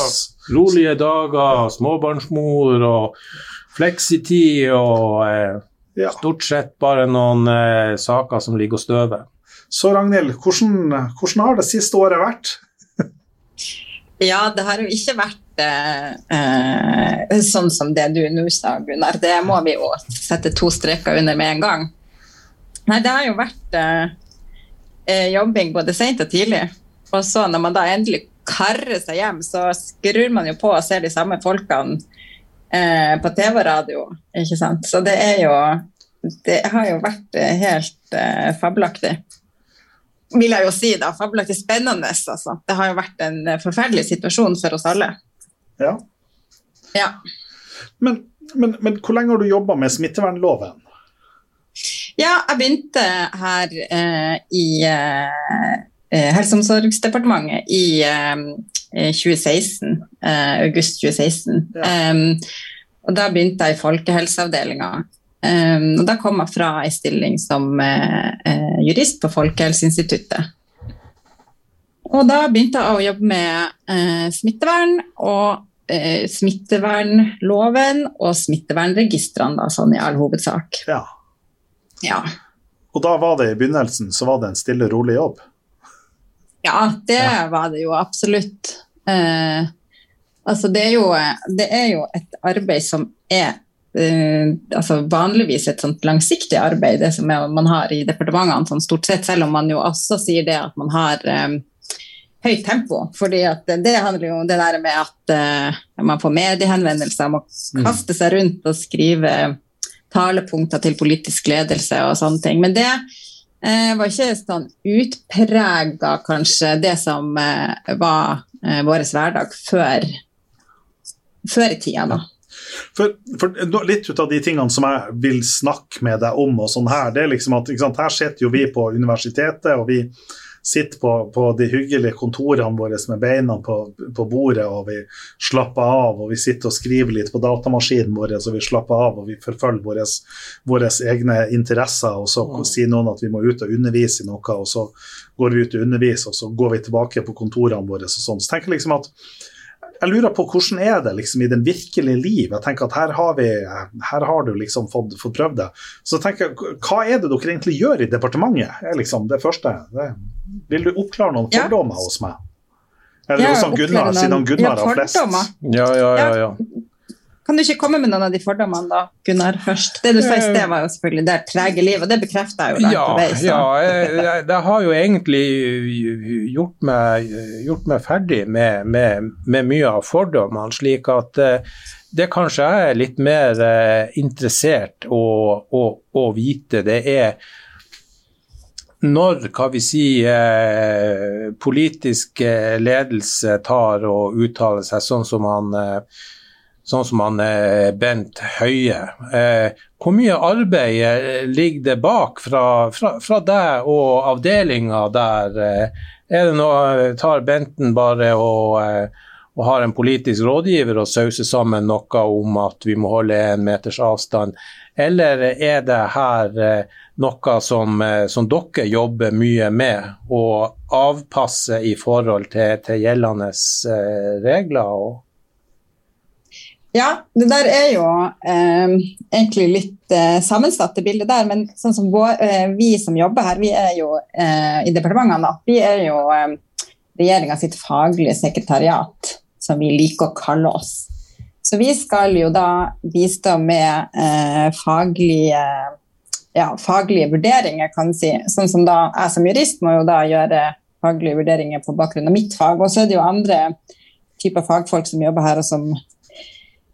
rolige dager, småbarnsmor og fleksitid og eh, Ja. stort sett bare noen eh, saker som ligger og støver. Så Ragnhild, hvordan, hvordan har det siste året vært? Ja, det har jo ikke vært eh, eh, sånn som det du nå sa, Gunnar. Det må vi jo sette to streker under med en gang. Nei, det har jo vært eh, eh, jobbing både sent og tidlig. Og så når man da endelig karrer seg hjem, så skrur man jo på og ser de samme folkene eh, på TV og radio, ikke sant. Så det er jo Det har jo vært eh, helt eh, fabelaktig vil jeg jo si da, fabelaktig spennende. Altså. Det har jo vært en eh, forferdelig situasjon for oss alle. Ja. Ja. Men, men, men hvor lenge har du jobba med smittevernloven? Ja, jeg begynte her eh, i eh, eh, Helse- og omsorgsdepartementet i eh, eh, 2016, eh, august 2016. Ja. Um, og da begynte jeg i folkehelseavdelinga. Um, og da kom jeg fra ei stilling som eh, jurist på Folkehelseinstituttet. Og da begynte jeg å jobbe med eh, smittevern og eh, smittevernloven og smittevernregistrene, da, sånn i all hovedsak. Ja. Ja. Og da var det i begynnelsen så var det en stille, rolig jobb. Ja, det Ja. var det jo absolutt. Eh, altså det er, jo, det er jo et arbeid som er eh, altså vanligvis et sånt langsiktig arbeid, det som er, man har i departementene sånn stort sett, selv om man jo også sier det at man har eh, høyt tempo. fordi det, det handler jo om det der med at uh, man får mediehenvendelser, må kaste seg rundt og skrive talepunkter til politisk ledelse og sånne ting. Men det eh, var ikke sånn utprega kanskje det som eh, var eh, vår hverdag før, før i tida. da. For, for Litt ut av de tingene som jeg vil snakke med deg om, og sånn her, det er liksom at sant, her sitter jo vi på universitetet, og vi sitter på, på de hyggelige kontorene våre med beina på, på bordet, og vi slapper av, og vi sitter og skriver litt på datamaskinen vår, så vi slapper av, og vi forfølger våre, egne interesser, og så sier noen at vi må ut og undervise i noe, og så går vi ut og underviser, og så går vi tilbake på kontorene våre og sånn. Så tenker jeg liksom at jeg lurer på hvordan er det liksom i den virkelige liv? Jeg tenker at her har, vi, her har du liksom fått, fått prøvd det. Så tenker jeg, hva er det dere egentlig gjør i departementet? er liksom det første. Det, vil du oppklare noen Ja. fordommer hos meg? Eller Ja, hos Gunnar, siden Gunnar ja, har flest. Ja, ja, ja. ja. Kan du ikke komme med noen av de fordommene da, Gunnar, først? Det du sa i sted var jo selvfølgelig det trege liv, og det bekrefter jeg jo langt Ja, på vei. så- ja jeg, jeg, det har jo egentlig gjort meg, gjort meg ferdig med, med, med mye av fordommene, slik at eh, det kanskje jeg er litt mer eh, interessert å, å, å vite, det er når kan vi si eh, politisk eh, ledelse tar og uttaler seg sånn som han eh, sånn som han eh, Bent Høie. Eh, hvor mye arbeid eh, ligger det bak fra, fra, fra deg og avdelinga der? Er det noe, tar Benten bare og, og har en politisk rådgiver og sauser sammen noe om at vi må holde en meters avstand, eller er det her noe som, som dere jobber mye med å avpasse i forhold til, til gjeldende regler? og Ja, det der er jo eh, egentlig litt eh, sammensatte bilder der, men sånn som vår, eh, vi som jobber her, vi er jo eh, i departementene, da, vi er jo eh, regjeringa sitt faglige sekretariat, som vi liker å kalle oss. Så vi skal jo da bistå med eh, faglige, ja, faglige vurderinger, kan du si. Sånn som da jeg som jurist må jo da gjøre faglige vurderinger på bakgrunn av mitt fag. Og så er det jo andre typer fagfolk som jobber her, og som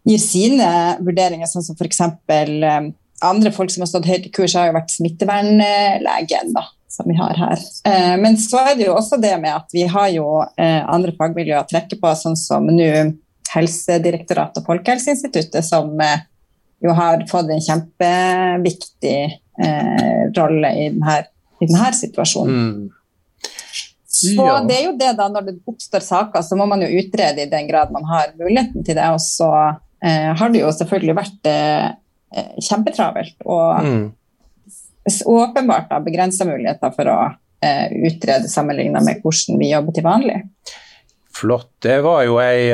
gir sine vurderinger, sånn som f.eks. Eh, andre folk som har stått høyt i kurs, har jo vært smittevernlegen, da, som vi har her. Eh, men så er det jo også det med at vi har jo eh, andre fagmiljøer å trekke på, sånn som nå Helsedirektoratet og Folkehelseinstituttet, som eh, jo har fått en kjempeviktig eh, rolle i denne, i denne situasjonen. Mm. Så Ja. det er jo det da, når det oppstår saker, så må man jo utrede i den grad man har muligheten til det. Og så har det jo selvfølgelig vært eh, eh, kjempetravelt og Mm. åpenbart da begrensa muligheter for å eh, utrede sammenlignet med hvordan vi jobber til vanlig. Flott. Det var jo ei,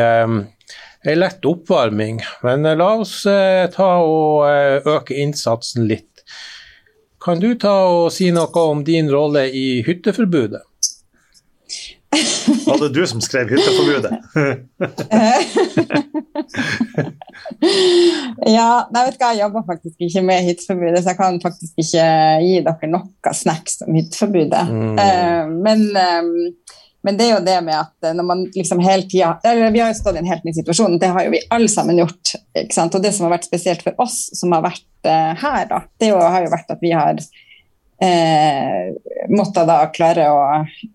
ei lett oppvarming. Men eh, la oss eh, ta og eh, øke innsatsen litt. Kan du ta og si noe om din rolle i hytteforbudet? Var det du som skrev hytteforbudet? ja, nei, vet hva, jeg jobber faktisk ikke med hytteforbudet, så jeg kan faktisk ikke gi dere noe snacks om hytteforbudet. Mm. Eh, men, eh, men det er jo det med at eh, når man liksom hele tida vi har jo stått i en helt ny situasjon, det har jo vi alle sammen gjort. Og det som har vært spesielt for oss som har vært her, da, det har jo vært at vi har eh, måttet da klare å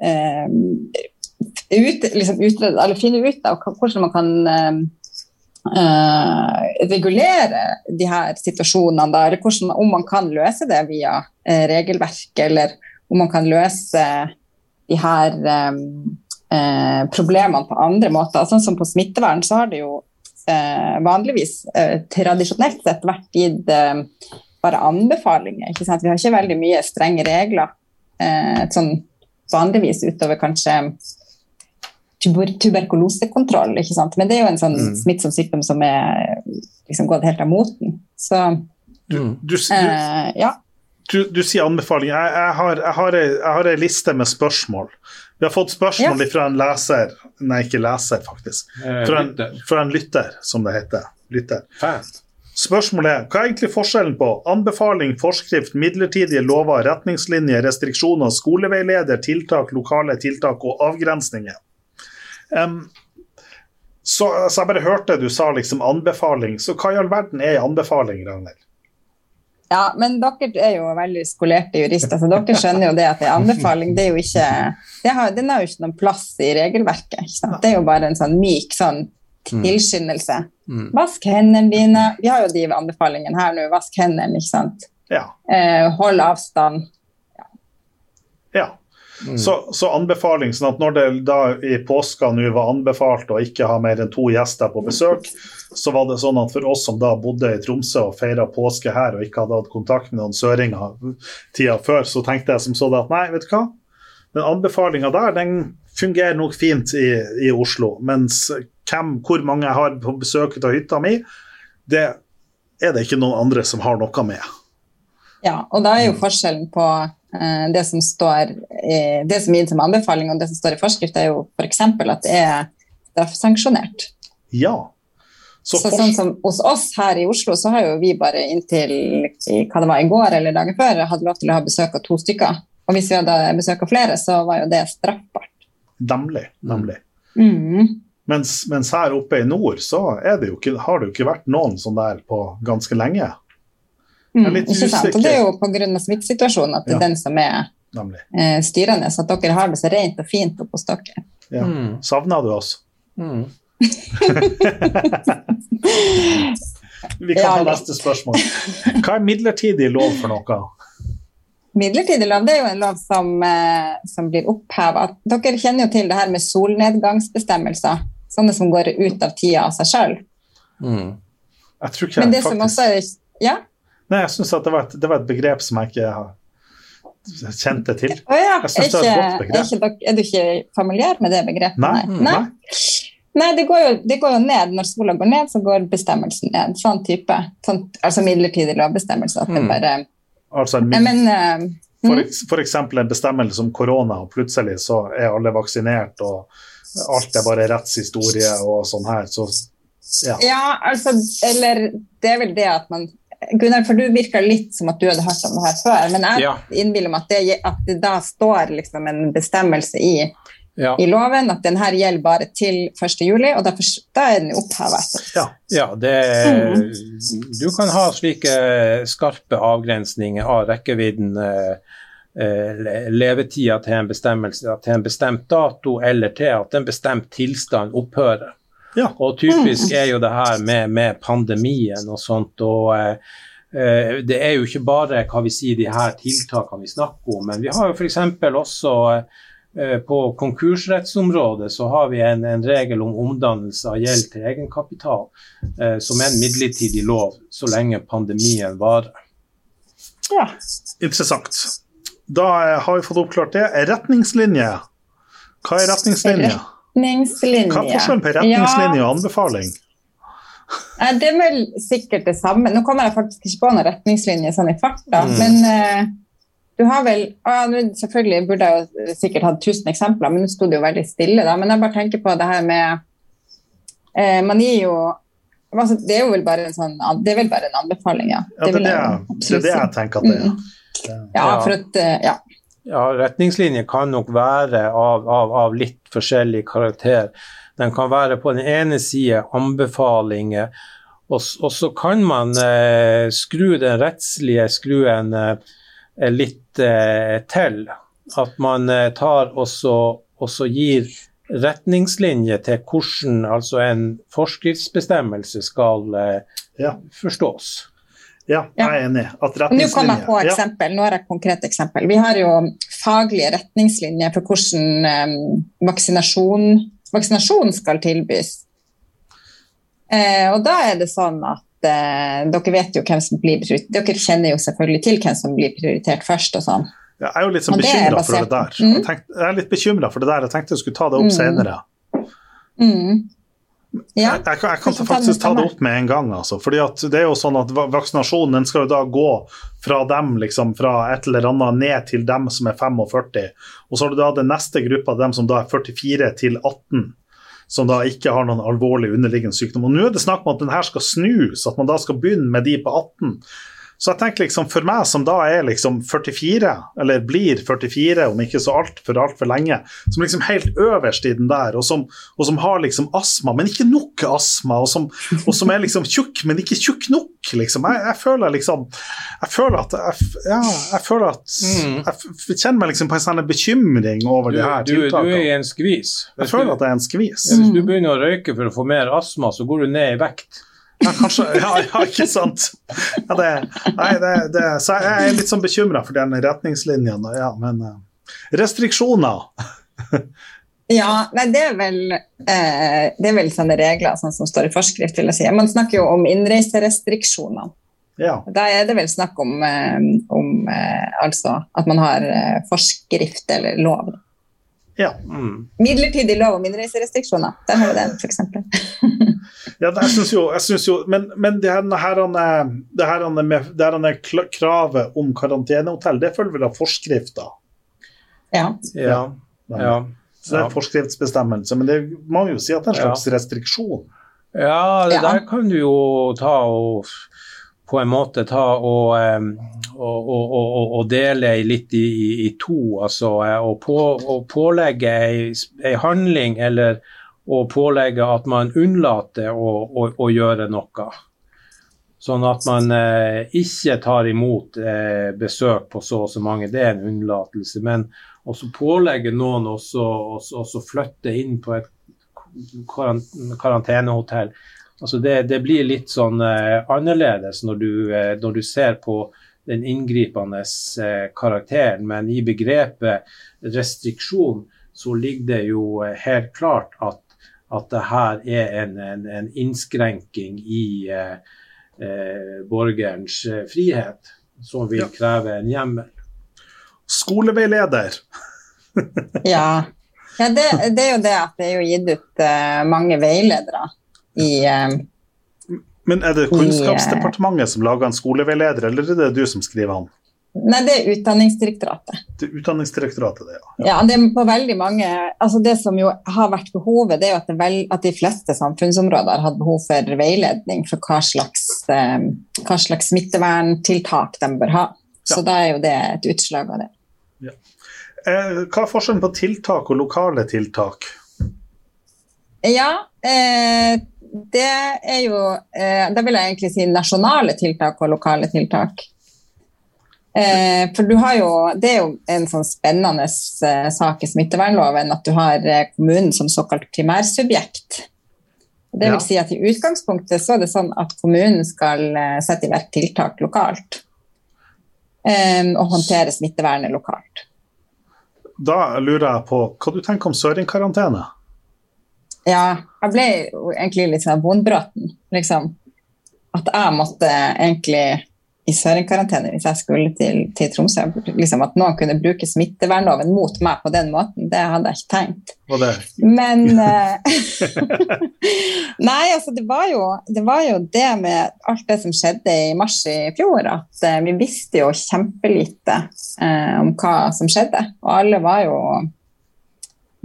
eh, ut, liksom utrede, eller finne ut av hvordan man kan eh, regulere de her situasjonene, da, eller hvordan, om man kan løse det via uh, regelverk, eller om man kan løse de her um, uh, problemene på andre måter. Sånn som på smittevern så har det jo vanligvis tradisjonelt sett vært gitt bare anbefalinger. Vi har ikke veldig mye strenge regler sånn vanligvis utover kanskje tuber tuberkulosekontroll, ikke sant. Men det er jo en sånn Mm. smittsom sykdom som er liksom gått helt av moten. Så. Du, du, eh, ja. du, du sier anbefaling. Jeg, jeg, har, jeg, har ei, jeg har ei liste med spørsmål. Vi har fått spørsmål Ja. fra en leser Nei, ikke leser, faktisk. Eh, Fra en, lytter. fra en lytter, som det heter. Lytter. Fast. Spørsmålet er hva er egentlig forskjellen på anbefaling, forskrift, midlertidige lover, retningslinjer, restriksjoner, skoleveileder, tiltak, lokale tiltak og avgrensninger? Em, så, så jeg bare hørte du sa liksom anbefaling, så hva i all verden er en anbefaling, Ragnhild? ja, men dere er jo veldig skolerte jurister, så dere skjønner jo det at er anbefaling. Det er jo ikke, det har, den har jo ikke noen plass i regelverket. Ikke sant? Det er jo bare en sånn myk sånn tilskyndelse. Mm. Vask hendene dine. Vi har jo de anbefalingene her nå. Vask hendene, ikke sant. Ja. Eh, hold avstand. ja. Så, så anbefaling, sånn at når det da i påska nå var anbefalt å ikke ha mer enn to gjester på besøk, så var det sånn at for oss som da bodde i Tromsø og feira påske her og ikke hadde hatt kontakt med noen søringer tida før, så tenkte jeg som så at nei, vet du hva, den anbefalinga der den fungerer nok fint i, i Oslo, mens hvem, hvor mange jeg har på besøk av hytta mi, det er det ikke noen andre som har noe med. Ja, og da er jo forskjellen på det som står det som gitt som anbefaling, og det som står i forskrift, er jo f.eks. at det er straffesanksjonert. Ja. Så, så sånn som hos oss her i Oslo, så har jo vi bare inntil hva det var i går eller dagen før, hadde lov til å ha besøk av to stykker. Og hvis vi hadde besøk av flere, så var jo det straffbart. Nemlig. nemlig. Mm. Mens, mens her oppe i nord så det ikke, har det jo ikke vært noen sånn der på ganske lenge. Mm, ikke sant? usikker. Og det er jo pga. smittesituasjonen at det er den som er Nemlig. eh, styrende, så at dere har det så rent og fint oppe hos dere. Ja. Mm. Savner du oss? Mm. Vi kan Ja, ta neste spørsmål. Hva er midlertidig lov for noe? Midlertidig lov det er jo en lov som, eh, som blir oppheva. Dere kjenner jo til det her med solnedgangsbestemmelser. Sånne som går ut av tida av seg sjøl. Mm. Jeg tror ikke Men det jeg som også er Ja? Nei, jeg syns det, var et- det var et begrep som jeg ikke har kjente til. Å ja. Jeg synes Er, det er et godt begrep. er, ikke er du ikke familiær med det begrepet? Nei. Nei. Nei. Nei, det, går jo, det går jo ned. Når sola går ned, så går bestemmelsen ned. Sånn type. Sånn, altså midlertidig lovbestemmelse. At det Mm. bare Altså, Men for, mm, for eksempel en bestemmelse om korona, og plutselig så er alle vaksinert, og alt er bare rettshistorie og sånn her, så ja. Ja, altså Eller det er vel det at man Gunnar, for du virker litt som at du hadde hørt om det her før, men jeg Ja. innbiller meg at det, at det da står liksom en bestemmelse i, Ja. i loven at den her gjelder bare til 1. juli, og derfor, da er den oppheva. ja. Ja, det, du kan ha slike skarpe avgrensninger av rekkevidden, eh, eh, levetida til en bestemmelse, til en bestemt dato, eller til at en bestemt tilstand opphører. Ja. Og typisk er jo det her med, med pandemien og sånt. og eh, eh, Det er jo ikke bare hva vi sier, de her tiltakene vi snakker om, men vi har jo f.eks. også eh, på konkursrettsområdet så har vi en, en regel om omdannelse av gjeld til egenkapital, eh, som er en midlertidig lov så lenge pandemien varer. Ja. Interessant. Da eh, har vi fått oppklart det. Retningslinje. Hva er retningslinje? Retningslinje. Hva er forskjellen på retningslinje og anbefaling? Det er vel sikkert det samme. Nå kommer jeg faktisk ikke på noen retningslinjer sånn i farta, Mm. men uh, du har vel ah, nå Selvfølgelig burde jeg jo sikkert hatt tusen eksempler, men nå sto det jo veldig stille, da. Men jeg bare tenker på det her med eh, Man gir jo altså, Det er jo vel bare en sånn Det er vel bare en anbefaling, ja. Ja, det, er det, jeg det er det jeg tenker at det er. Mm. Ja, for at eh, Ja. Ja, retningslinjer kan nok være av, av, av litt forskjellig karakter. Den kan være på den ene side anbefalinger, og, og så kan man eh, skru den rettslige skruen eh, litt eh, til. At man eh, tar og så, og så gir retningslinjer til hvordan altså en forskriftsbestemmelse skal eh, Ja. forstås. Ja, jeg er enig. Nå kom jeg på eksempel. Nå har jeg et konkret eksempel. Vi har jo faglige retningslinjer for hvordan eh, vaksinasjon, vaksinasjon skal tilbys. Eh, og da er det sånn at eh, dere vet jo hvem som blir prioritert. Dere kjenner jo selvfølgelig til hvem som blir prioritert først og sånn. Ja, Jeg er jo litt sånn bekymra for det der. Mm. Jeg, tenkte, jeg er litt bekymra for det der. Jeg tenkte jeg skulle ta det opp Mm. senere. Mm. Ja. Jeg, jeg, jeg kan faktisk ta det opp med en gang. Altså. Fordi at det er jo sånn at Vaksinasjonen skal jo da gå fra dem liksom, fra et eller annet ned til dem som er 45. Og så har du da den neste gruppa, dem som da er 44 til 18. Som da ikke har noen alvorlig underliggende sykdom. Og Nå er det snakk om at den her skal snus, at man da skal begynne med de på 18. Så jeg tenker liksom for meg som da er liksom 44, eller blir 44 om ikke så altfor altfor lenge, som liksom helt øverst i den der, og som, og som har liksom astma, men ikke nok astma, og som, og som er liksom tjukk, men ikke tjukk nok, liksom. Jeg, jeg føler liksom Jeg føler at jeg, Ja, jeg føler at Mm. Jeg kjenner meg liksom på en sånn bekymring over Du, de her du, du er i en skvis. Jeg føler at jeg er en skvis. Ja, hvis du begynner å røyke for å få mer astma, så går du ned i vekt. Ja, kanskje, ja, ja, ikke sant? Ja, det, nei, det, det, så jeg er litt sånn bekymra for den retningslinjen. Ja, men eh, restriksjoner Ja, nei, det er vel eh, Det er vel sånne regler sånn som står i forskrift, vil jeg si. Man snakker jo om innreiserestriksjoner. Ja. Da er det vel snakk om, eh, om eh, altså at man har forskrift eller lov. Ja. Mm. Midlertidig lov om innreiserestriksjoner. Der har vi den, f.eks. ja jeg syns jo, jeg synes jo Men, men det her, det her, med, det her kl- kravet om karantenehotell, det følger vel av forskrifter. Ja. Ja. ja. Så det er en forskriftsbestemmelse, men det må jo si at det er en slags restriksjon. Ja, det Ja. der kan du jo ta og på en måte ta og, og, og, og, dele litt i, i, to. Altså eh, å på, pålegge ei, handling eller å pålegge at man unnlater å, å, å gjøre noe. Sånn at man eh, ikke tar imot eh, besøk på så og så mange. Det er en unnlatelse. Men også pålegge noen å flytte inn på et karan- karantenehotell. Altså det, det blir litt sånn eh, annerledes når du, eh, når du ser på den inngripende eh, karakteren, men i begrepet restriksjon så ligger det jo eh, helt klart at, at det her er en, en, en innskrenking i eh, eh, borgerens frihet, som vil Ja. kreve en hjemmel. Skoleveileder. ja. ja det, det er jo det at det er jo gitt ut eh, mange veiledere i eh, Men er det Kunnskapsdepartementet som lager en skoleveileder, eller er det du som skriver han? Nei, det er Utdanningsdirektoratet. Det er Utdanningsdirektoratet, det, ja. Ja, det er på veldig mange altså Det som jo har vært behovet, det er jo at, det vel, at de fleste samfunnsområder har hatt behov for veiledning for hva slags, eh, hva slags smitteverntiltak de bør ha. Så Ja. da er jo det et utslag av det. Eh, hva er forskjellen på tiltak og lokale tiltak? Ja, eh, det er jo eh, Da vil jeg egentlig si nasjonale tiltak og lokale tiltak. Eh, for du har jo, Det er jo en sånn spennende eh, sak i smittevernloven at du har kommunen som såkalt primærsubjekt. Det vil si at I utgangspunktet så er det sånn at kommunen skal sette i verk tiltak lokalt. Og håndtere smittevernet lokalt. Da lurer jeg på hva du tenker om Søring-karantene? Ja, jeg ble jo egentlig litt sånn vondbråten, liksom. At jeg måtte egentlig i Søring-karantene hvis jeg skulle til, til Tromsø. Liksom At noen kunne bruke smittevernloven mot meg på den måten, det hadde jeg ikke tenkt. Men eh, Nei, altså det var, jo, det var jo det med alt det som skjedde i mars i fjor, at eh, vi visste jo kjempelite eh, om hva som skjedde. Og alle var jo,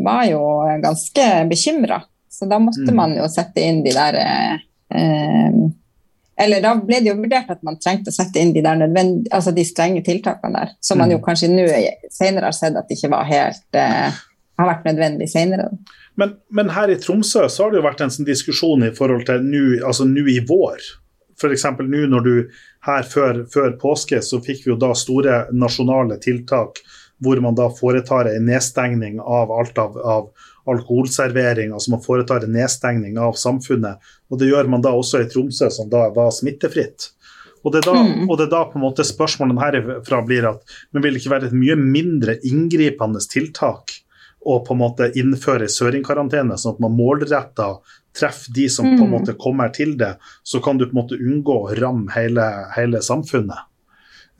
var jo ganske bekymra. Så da måtte Mm. man jo sette inn de der eh, eh, Eller da ble det jo vurdert at man trengte å sette inn de der nødvendige, altså de strenge tiltakene der, som man jo Mm. kanskje nå senere har sett at det ikke var helt eh, har vært nødvendig senere. Men, men her i Tromsø så har det jo vært en sånn diskusjon i forhold til nå altså i vår. F.eks. nå når du her før, før påske så fikk vi jo da store nasjonale tiltak hvor man da foretar en nedstengning av alt av, av alkoholservering, altså man foretar en nedstengning av samfunnet. Og det gjør man da også i Tromsø, som da var smittefritt. Og det, da, Mm. og det er da på en måte spørsmålet herfra blir at men vil det ikke være et mye mindre inngripende tiltak å på en måte innføre søringkarantene, sånn at man målretta treffer de som på en Mm. måte kommer til det, så kan du på en måte unngå å ramme hele, hele samfunnet.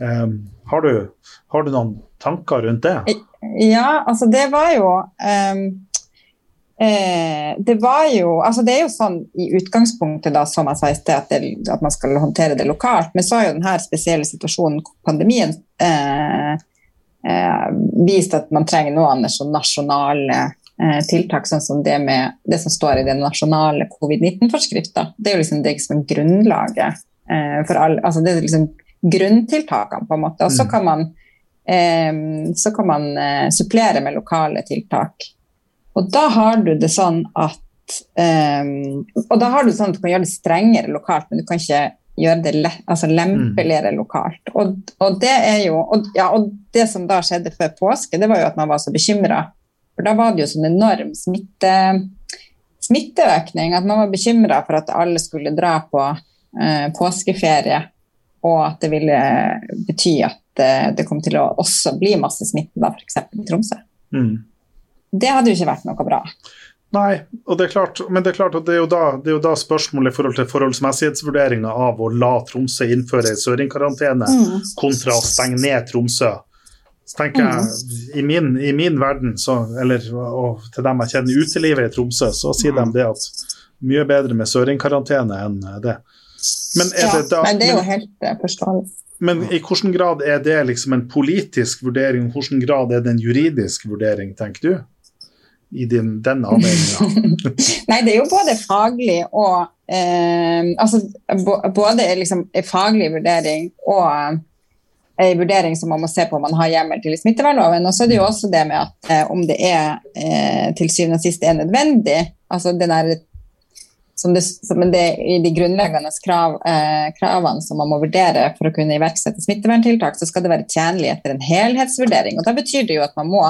Um, har, du, har du noen tanker rundt det? Ja, altså det var jo ehm, Eh, det var jo Altså, det er jo sånn i utgangspunktet, da, som jeg sa i sted, at, det, at man skal håndtere det lokalt, men så har jo denne spesielle situasjonen, pandemien, eh, eh, vist at man trenger noen nasjonale eh, tiltak, sånn som det med det som står i den nasjonale covid-19-forskrifta. Det er jo liksom det som er grunnlaget eh, for alle Altså det er liksom grunntiltakene, på en måte. Og så Mm. kan man, eh, så kan man supplere med lokale tiltak. Og da har du det sånn at um, Og da har du sånn at du kan gjøre det strengere lokalt, men du kan ikke gjøre det le, altså lempeligere lokalt. Og, og det er jo og, ja, og det som da skjedde før påske, det var jo at man var så bekymra. For da var det jo sånn enorm smitte, smitteøkning at man var bekymra for at alle skulle dra på eh, påskeferie, og at det ville bety at eh, det kom til å også bli masse smitte, da, f.eks. i Tromsø. Mm. Det hadde jo ikke vært noe bra. Nei, det klart, men det er klart at det er da, det er jo da spørsmålet i forhold til forholdsmessighetsvurderinga av å la Tromsø innføre søringkarantene Mm. kontra å stenge ned Tromsø. Så tenker jeg, I min, i min verden, så, eller og til dem jeg kjenner utelivet i Tromsø, så sier de det at mye bedre med søringkarantene enn det. Men er Ja, det da men det er jo helt eh, forståelig. men i hvilken grad er det liksom en politisk vurdering, i hvilken grad er det en juridisk vurdering, tenker du? I din, den avveininga? Nei, det er jo både faglig og eh, Altså både liksom en faglig vurdering og eh, en vurdering som man må se på om man har hjemmel til i smittevernloven. Og så er det jo også det med at eh, om det er eh, til syvende og sist er nødvendig. Altså den der som det, som det I de grunnleggende krav, eh, kravene som man må vurdere for å kunne iverksette smitteverntiltak, så skal det være tjenlig etter en helhetsvurdering. og Da betyr det jo at man må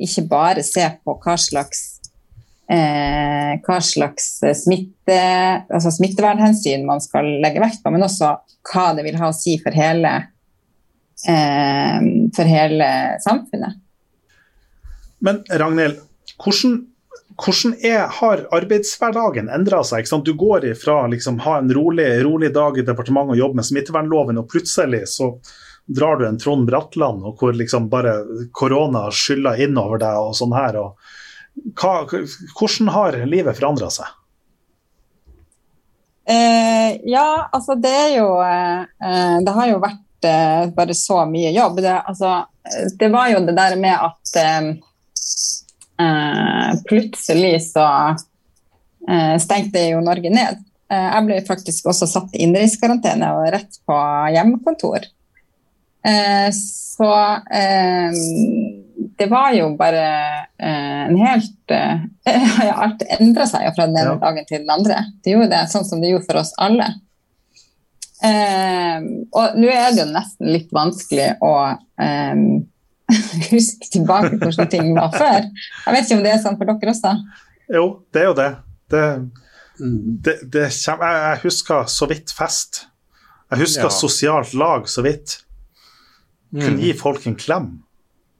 ikke bare se på hva slags, eh, hva slags smitte, altså smittevernhensyn man skal legge vekt på, men også hva det vil ha å si for hele, eh, for hele samfunnet. Men Ragnhild, hvordan, hvordan er, har arbeidshverdagen endra seg? Du går ifra liksom, ha en rolig, rolig dag i departementet og jobbe med smittevernloven, og plutselig så drar du en Trond Bratland, og hvor liksom bare korona skyller innover deg og sånn her. Og hva, hvordan har livet forandra seg? Eh, ja, altså det er jo eh, Det har jo vært eh, bare så mye jobb. Det, altså, det var jo det der med at eh, eh, plutselig så eh, stengte jo Norge ned. Jeg ble faktisk også satt i innreisekarantene og rett på hjemmekontor. Eh, så eh, det var jo bare eh, en helt eh, Alt endra seg jo fra den ene Ja. dagen til den andre. Det gjorde det sånn som det gjorde for oss alle. Eh, og nå er det jo nesten litt vanskelig å eh, huske tilbake hvordan ting var før. Jeg vet ikke om det er sånn for dere også? Jo, det er jo det. det, Mm. det, det kommer, jeg, jeg husker så vidt fest. Jeg husker Ja. sosialt lag så vidt. Kunne Mm. gi folk en klem.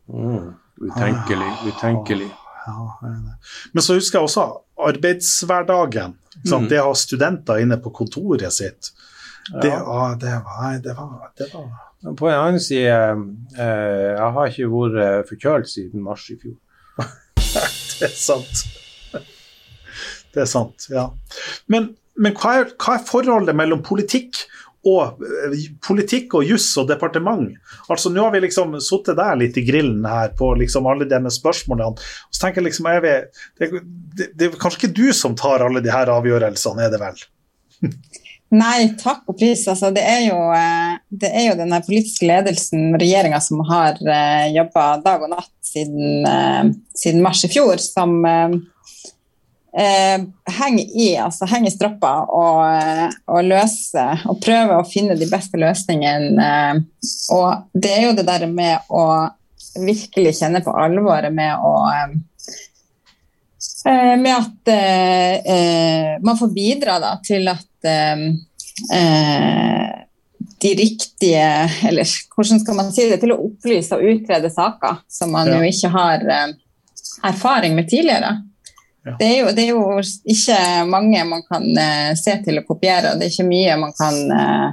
Mm. Utenkelig, utenkelig. Er det. Men så husker jeg også arbeidshverdagen. sant? Mm. Det å ha studenter inne på kontoret sitt. Det, Ja. var, det, var, det, var, det var På en annen side, eh, jeg har ikke vært forkjølt siden mars i fjor. Det er sant. Det er sant, ja. Men, men hva, er, hva er forholdet mellom politikk og eh, politikk og juss og departement? Altså Nå har vi liksom sittet der litt i grillen her på liksom alle denne spørsmålene. Og så tenker jeg liksom, vi, det, det, det er kanskje ikke du som tar alle de her avgjørelsene, er det vel? Nei, takk og pris. Altså, det, er jo, eh, det er jo den her politiske ledelsen, regjeringa, som har uh, jobba dag og natt siden, eh, siden mars i fjor, som eh, henge i altså henge i strappa og, eh, og løse og prøve å finne de beste løsningene. eh, og det er jo det der med å virkelig kjenne på alvoret med å eh, med at eh, man får bidra da, til at eh, eh, de riktige Eller hvordan skal man si det? Til å opplyse og utrede saker som man Ja. jo ikke har eh, erfaring med tidligere. Ja. Det, er jo, det er jo ikke mange man kan uh, se til å kopiere, og det er ikke mye man kan uh,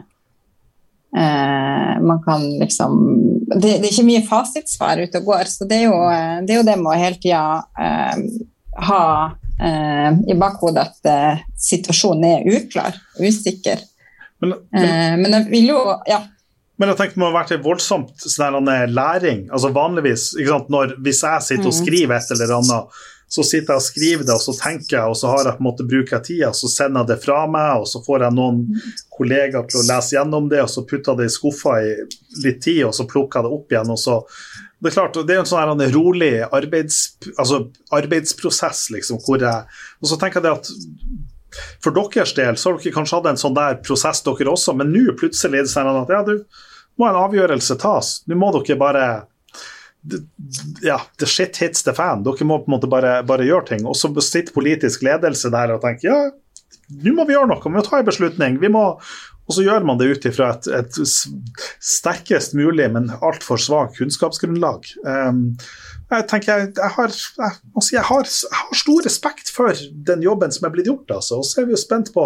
uh, man kan liksom det, det er ikke mye fasitsvar ute og går, så det er jo det, er jo det med å hele tida ha i bakhodet at situasjonen er uklar, usikker. Men, men, men jeg vil jo Ja. Men jeg tenkte det må ha vært en voldsomt sånn læring. altså Vanligvis, når, hvis jeg sitter og mm. skriver et eller annet, så sitter jeg og skriver det, og så tenker jeg, og så har jeg på en måte bruker jeg tida, så sender jeg det fra meg, og så får jeg noen kollegaer til å lese gjennom det, og så putter jeg det i skuffa i litt tid, og så plukker jeg det opp igjen. og så det er klart, det er en sånn rolig arbeids, altså arbeidsprosess, liksom, hvor jeg Og så tenker jeg at for deres del så har dere kanskje hatt en sånn der prosess, dere også, men nå plutselig er det sånn at ja, du, må en avgjørelse tas. Nå må dere bare ja, the shit hits the fan. Dere må på en måte bare, bare gjøre ting. Og så sitter politisk ledelse der og tenker ja, nå må vi gjøre noe, vi må ta en beslutning. Vi må, og så gjør man det ut ifra et, et, sterkest mulig, men altfor svakt kunnskapsgrunnlag. Um, jeg tenker jeg, jeg, har, jeg, si, har, jeg, har, stor respekt for den jobben som er blitt gjort. Altså. Og så er vi jo spent på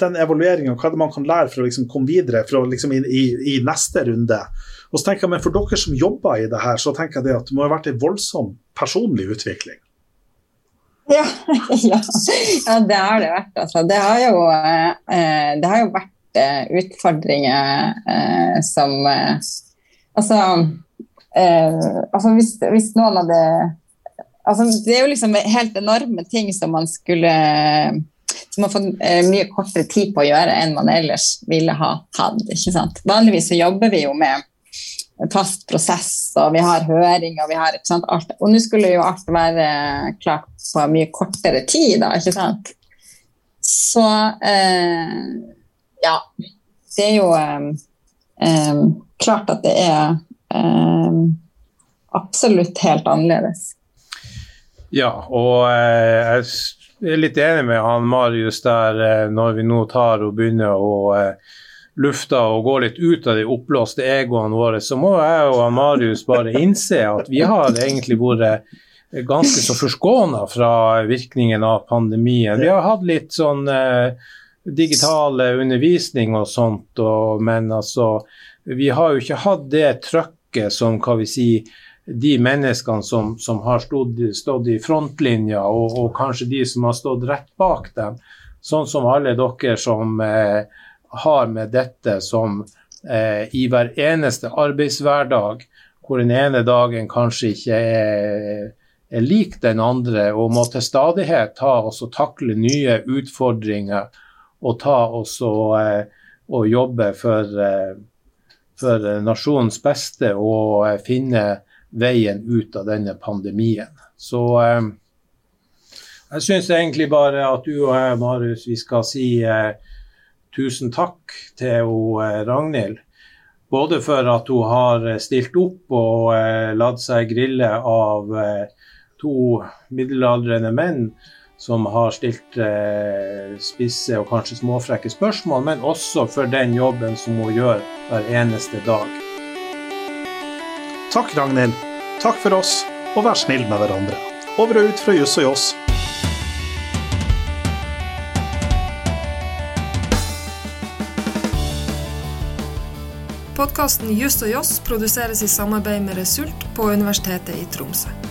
den evalueringa, hva er det man kan lære for å liksom, komme videre for å, liksom, i, i, i, neste runde. Og så tenker jeg, men For dere som jobber i det her, så tenker jeg det at det må ha vært en voldsom personlig utvikling. Ja, ja. ja det har det vært. Altså. Det, har jo, eh, det har jo vært eh, utfordringer eh, som Altså, altså hvis, hvis, noen hadde altså Det er jo liksom helt enorme ting som man skulle som har fått eh, mye kortere tid på å gjøre enn man ellers ville ha hatt. ikke sant? Vanligvis så jobber vi jo med fast prosess, og vi har høring, og vi har ikke sant, alt. Og nå skulle jo alt være klart på mye kortere tid, da, ikke sant. Så eh, ja. Det er jo eh, eh, klart at det er eh, absolutt helt annerledes. Ja, og eh, jeg er litt enig med han Marius der når vi nå tar og begynner å lufte og gå litt ut av de oppblåste egoene våre, så må jeg og Marius bare innse at vi har egentlig vært ganske så forskåna fra virkningen av pandemien. Vi har hatt litt sånn eh, digitale undervisning og sånt, og, men altså Vi har jo ikke hatt det trøkket som hva vi sier, de menneskene som, som har stått, stått, i frontlinja, og, og, kanskje de som har stått rett bak dem. Sånn som alle dere som eh, har med dette som eh, i hver eneste arbeidshverdag, hvor den ene dagen kanskje ikke er, er lik den andre, og må til stadighet ta og takle nye utfordringer og ta også eh, og jobbe for, eh, for nasjonens beste og eh, finne veien ut av denne pandemien. Så eh, jeg syns egentlig bare at du og jeg, Marius, vi skal si eh, tusen takk til eh, Ragnhild. Både for at hun har eh, stilt opp og eh, latt seg grille av to middelaldrende menn som har stilt spisse og kanskje småfrekke spørsmål, men også for den jobben som hun gjør hver eneste dag. Takk, Ragnhild. Takk for oss, og vær snill med hverandre. Over og ut fra Juss og Joss. Podkasten Juss og Joss produseres i samarbeid med Result på Universitetet i Tromsø.